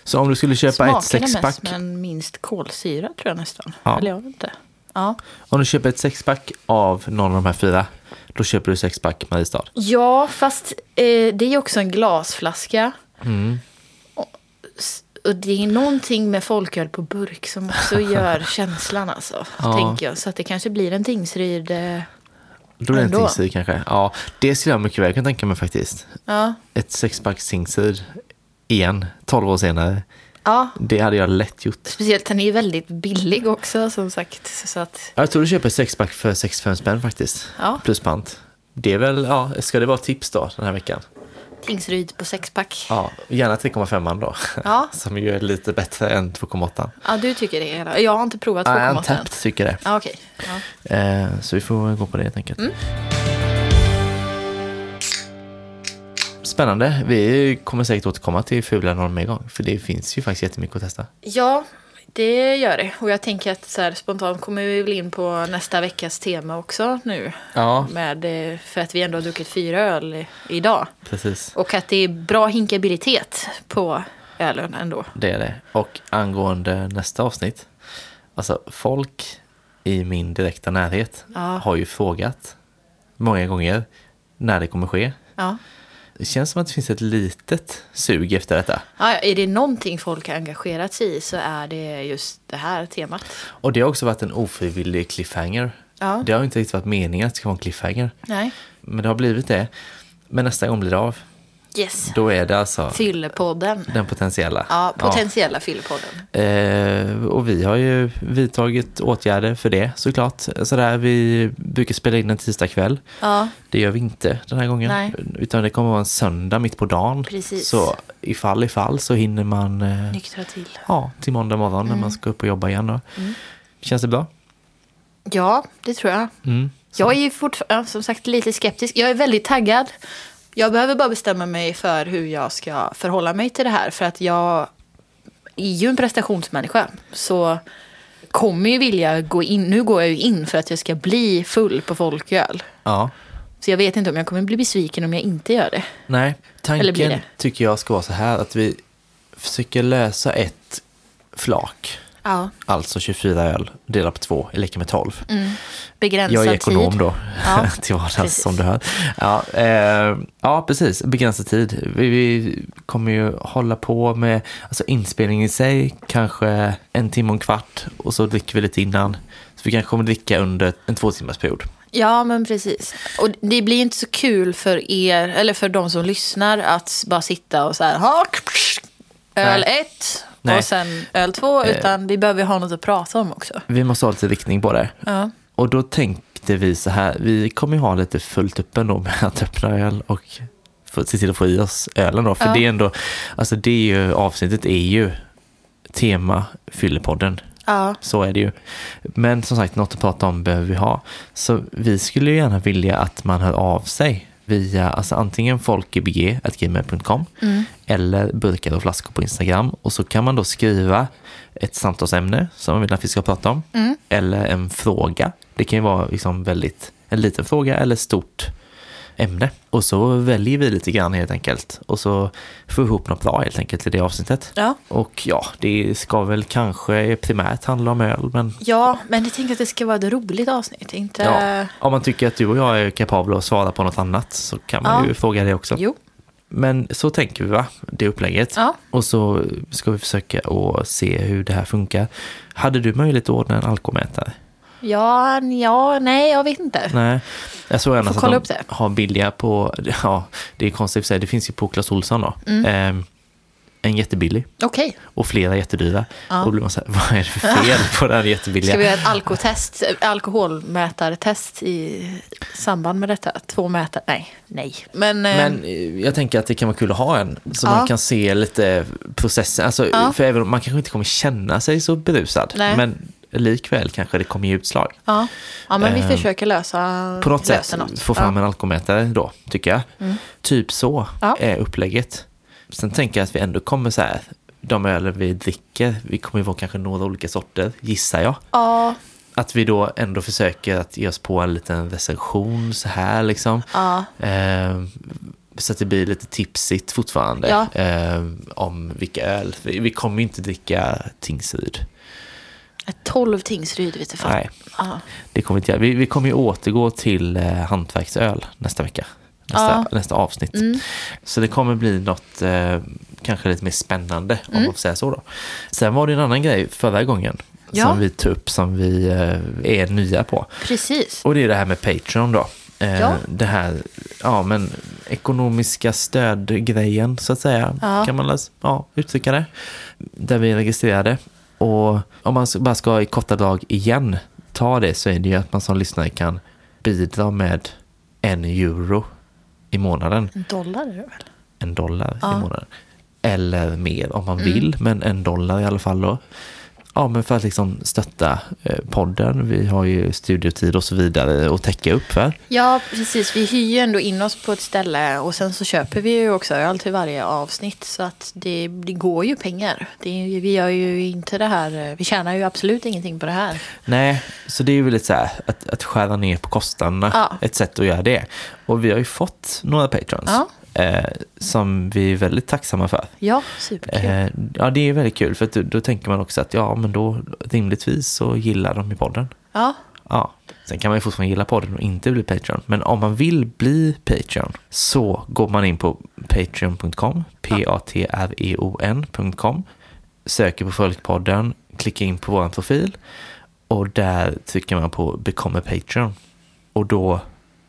Så om du skulle köpa ett
Smakade
sexpack,
mest, men minst kolsyra tror jag nästan.
Ja.
Eller jag vet inte. Ja.
om du köper ett sexpack av någon av de här fyra, då köper du sexpack Mariestad.
Ja, fast eh, det är också en glasflaska.
Mm.
Och, och det är någonting med folköl på burk som också gör känslan alltså.
Ja.
Tänker jag. Så att det kanske blir en Tingsryd. Eh,
Då är det en. Tingsryd kanske. Ja, det skulle jag mycket väl kunna tänka mig faktiskt.
ja.
Ett sexpack Tingsryd igen, 12 år senare.
ja,
Det hade jag lätt gjort.
speciellt den är ju väldigt billig också som sagt. Så att,
Jag tror du köper sexpack för 65 spänn faktiskt.
Ja.
Plus pant. Det är väl, ja, ska det vara tips då den här veckan?
Tingsryd på sexpack.
Ja, gärna 3,5 då.
Ja.
Som ju är lite bättre än 2,8.
Ja, du tycker det. Är Jag har inte provat
Nej,
2,8 än.
Untapped tycker det.
Ja, okej. Ja.
Eh, så vi får gå på det helt enkelt.
Mm.
Spännande. Vi kommer säkert återkomma till Fula någon mer gång. För det finns ju faktiskt jättemycket att testa.
Ja, det gör det. Och jag tänker att så här, spontant kommer vi väl in på nästa veckas tema också nu.
Ja,
Med, eh, för att vi ändå har druckit fyra öl idag.
precis.
Och att det är bra hinkabilitet på ölen ändå.
Det är det. Och angående nästa avsnitt. Alltså folk i min direkta närhet
Ja.
har ju frågat många gånger när det kommer ske.
Ja.
Det känns som att det finns ett litet sug efter detta.
Ja, är det någonting folk har engagerat sig i så är det just det här temat.
Och det har också varit en ofrivillig cliffhanger.
Ja.
Det har inte riktigt varit meningen att det ska vara en cliffhanger.
Nej.
Men det har blivit det. Men nästa gång blir det av.
Yes.
Då är det alltså
Fyllepodden.
den potentiella.
Ja, potentiella fyllepodden.
Eh, och vi har ju vidtagit åtgärder för det såklart. Sådär, vi brukar spela in en tisdag kväll.
Ja,
Det gör vi inte den här gången.
Nej.
Utan det kommer vara en söndag mitt på dagen.
Precis.
Så ifall ifall så hinner man eh,
nyktra till.
ja, till måndag morgon när man ska upp och jobba igen. Då. Känns det bra?
Ja, det tror jag.
Mm.
Jag är ju fortfarande som sagt lite skeptisk. Jag är väldigt taggad. Jag behöver bara bestämma mig för hur jag ska förhålla mig till det här. För att jag är ju en prestationsmänniska. Så kommer ju vilja gå in. Nu går jag ju in för att jag ska bli full på folköl.
Ja.
Så jag vet inte om jag kommer bli besviken om jag inte gör det.
Nej, tanken tycker jag ska vara så här att vi försöker lösa ett flak.
Ja.
Alltså 24 öl delat på två är lika med 12.
Begränsad
Jag är ekonom
tid.
då,
Ja,
till vardags som du hör. Ja, eh, ja, precis. Begränsad tid. Vi, vi kommer ju hålla på med alltså inspelningen i sig, kanske en timme och en kvart och så dricker vi lite innan. Så vi kanske kommer dricka under en två timmars period.
Ja, men precis. Och det blir inte så kul för er, eller för de som lyssnar, att bara sitta och så här, öl
Nej.
ett
Nej.
och sen öl två, utan vi behöver ha något att prata om också.
Vi måste ha lite riktning på det.
Ja.
Och då tänkte vi så här, vi kommer ju ha lite fullt upp ändå med att öppna öl och få, se till att få i oss ölen då. För
Ja.
det är ändå, alltså det är ju, avsnittet är ju tema Fyllepodden.
Ja.
Så är det ju. Men som sagt, något att prata om behöver vi ha. Så vi skulle ju gärna vilja att man hör av sig via alltså antingen folkebg.gmail.com eller burkar och flaskor på Instagram. Och så kan man då skriva ett samtalsämne som man vill att vi ska prata om. Eller en fråga. Det kan ju vara liksom väldigt, en liten fråga eller stort ämne. Och så väljer vi lite grann helt enkelt. Och så får vi ihop något bra helt enkelt i det avsnittet.
Ja.
Och ja, det ska väl kanske primärt handla om öl, men
ja, men jag tänker att det ska vara ett roligt avsnitt, inte...
ja, om man tycker att du och jag är kapabla att svara på något annat så kan man
Ja.
ju fråga det också.
Jo.
Men så tänker vi va, det upplägget.
Ja.
Och så ska vi försöka att se hur det här funkar. Hade du möjlighet att ordna en alkomätare?
Ja, ja, nej, jag vet inte.
Nej, jag såg annars att de har billiga på, ja, det är konstigt för sig, det finns ju på Clas Ohlson då.
Mm.
Ehm, en jättebillig
Okej,
och flera jättedyra.
Ja.
Då blir man så här, vad är det för fel på den jättebilliga?
ska vi göra ett alkotest, alkoholmätartest i samband med detta? Två mätare? Nej, nej. Men, eh,
Men eh, jag tänker att det kan vara kul att ha en. Så
Ja.
man kan se lite processen. Alltså,
Ja.
För även om man kanske inte kommer känna sig så berusad.
Nej.
Men likväl kanske det kommer ge utslag.
ja. ja, men vi
Eh,
försöker lösa,
På något
lösa
sätt
något.
få fram
ja.
en alkomätare då, tycker jag. Typ så
Ja.
är upplägget. Sen tänker jag att vi ändå kommer så här, de öl vi dricker, vi kommer ju vara kanske några olika sorter, gissar jag.
Ja,
Att vi då ändå försöker att ge oss på en liten recension så här liksom.
ja.
Eh, så att det blir lite tipsigt fortfarande
Ja.
eh, om vilka öl. Vi, vi kommer ju inte dricka Tingsryd.
Ett 12 Tingsryd vet du fan.
Nej,
Ja.
det kommer vi inte göra. Vi, vi kommer ju återgå till eh, hantverksöl nästa vecka. Nästa,
Ja. Mm.
nästa avsnitt. Så det kommer bli något eh, kanske lite mer spännande om
Mm.
man får säga så då. Sen var det en annan grej förra gången
Ja.
som vi tog upp som vi eh, är nya på.
Precis.
Och det är det här med Patreon då. Eh,
Ja.
Det här, ja men ekonomiska stödgrejen så att säga.
Ja.
Kan man läs, ja, uttrycka det. Där vi är registrerade. Och om man bara ska i korta drag igen ta det så är det ju att man som lyssnare kan bidra med en euro i månaden.
En dollar är det väl?
En dollar
Ja. Mm.
i månaden. Eller mer om man vill, men en dollar i alla fall då. Ja, men för att liksom stötta eh, podden. Vi har ju studiotid och så vidare att täcka upp för.
Ja, precis. Vi hyr ju ändå in oss på ett ställe och sen så köper vi ju också öl till varje avsnitt. Så att det, det går ju pengar. Det, vi gör ju inte det här, eh, vi tjänar ju absolut ingenting på det här.
Nej, så det är ju väldigt så här att, att skära ner på kostnaderna.
Ja.
Ett sätt att göra det. Och vi har ju fått några patrons.
Ja.
Eh, som vi är väldigt tacksamma för.
Ja, superkul.
Eh, ja, det är väldigt kul för att då, då tänker man också att ja, men då rimligtvis så gillar de i podden.
Ja,
Ja, sen kan man ju fortfarande gilla podden och inte bli Patreon. Men om man vill bli Patreon så går man in på patreon.com, p-a-t-r-e-o-n.com, söker på Folkpodden, klickar in på vår profil och där trycker man på Become a Patreon. Och då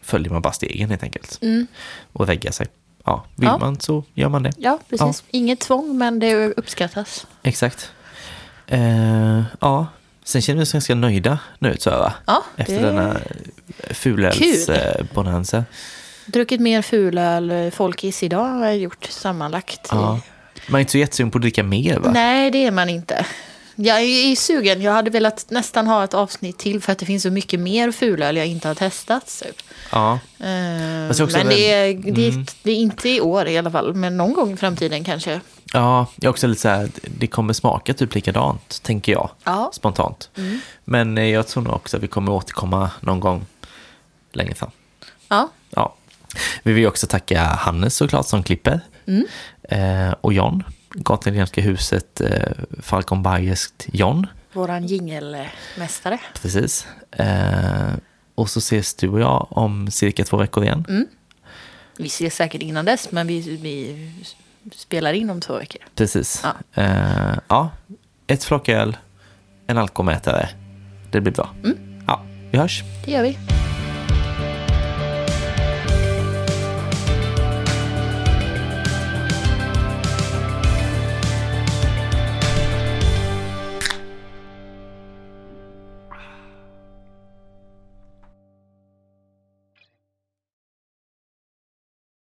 följer man bara stegen helt enkelt och reggar sig. Ja, vill
Ja.
man så gör man det.
ja precis. Inget tvång, men det uppskattas.
Exakt. Eh, ja, sen känner vi oss ganska nöjda nu tror jag va?
Ja,
Efter
det-
denna fulölsbonanza.
Druckit mer fulöl, folkis idag har jag gjort sammanlagt.
Ja. Man är inte så jättesugen på att dricka mer va?
Nej, det är man inte. Jag är sugen. Jag hade velat nästan ha ett avsnitt till för att det finns så mycket mer fulöl jag inte har testat. Typ.
Ja. Också
men det är, det,
Mm.
är, det är inte i år i alla fall, men någon gång i framtiden kanske.
ja, jag är också lite så här, det kommer smaka typ likadant, tänker jag.
Ja.
Spontant. Men eh, jag tror nog också att vi kommer återkomma någon gång längre fram.
Ja,
Ja. Vi vill också tacka Hannes såklart som klipper. Eh, och John, Gatlianska huset, eh, Falcon Bayerskt John.
våran jingelmästare.
Precis. Eh, och så ses du och jag om cirka två veckor igen.
Vi ses säkert innan dess, men vi, vi spelar in om två veckor.
Precis.
Ja.
Eh, ja, ett flock öl, en alkoholmätare. Det blir bra. Ja, vi hörs.
Det gör vi.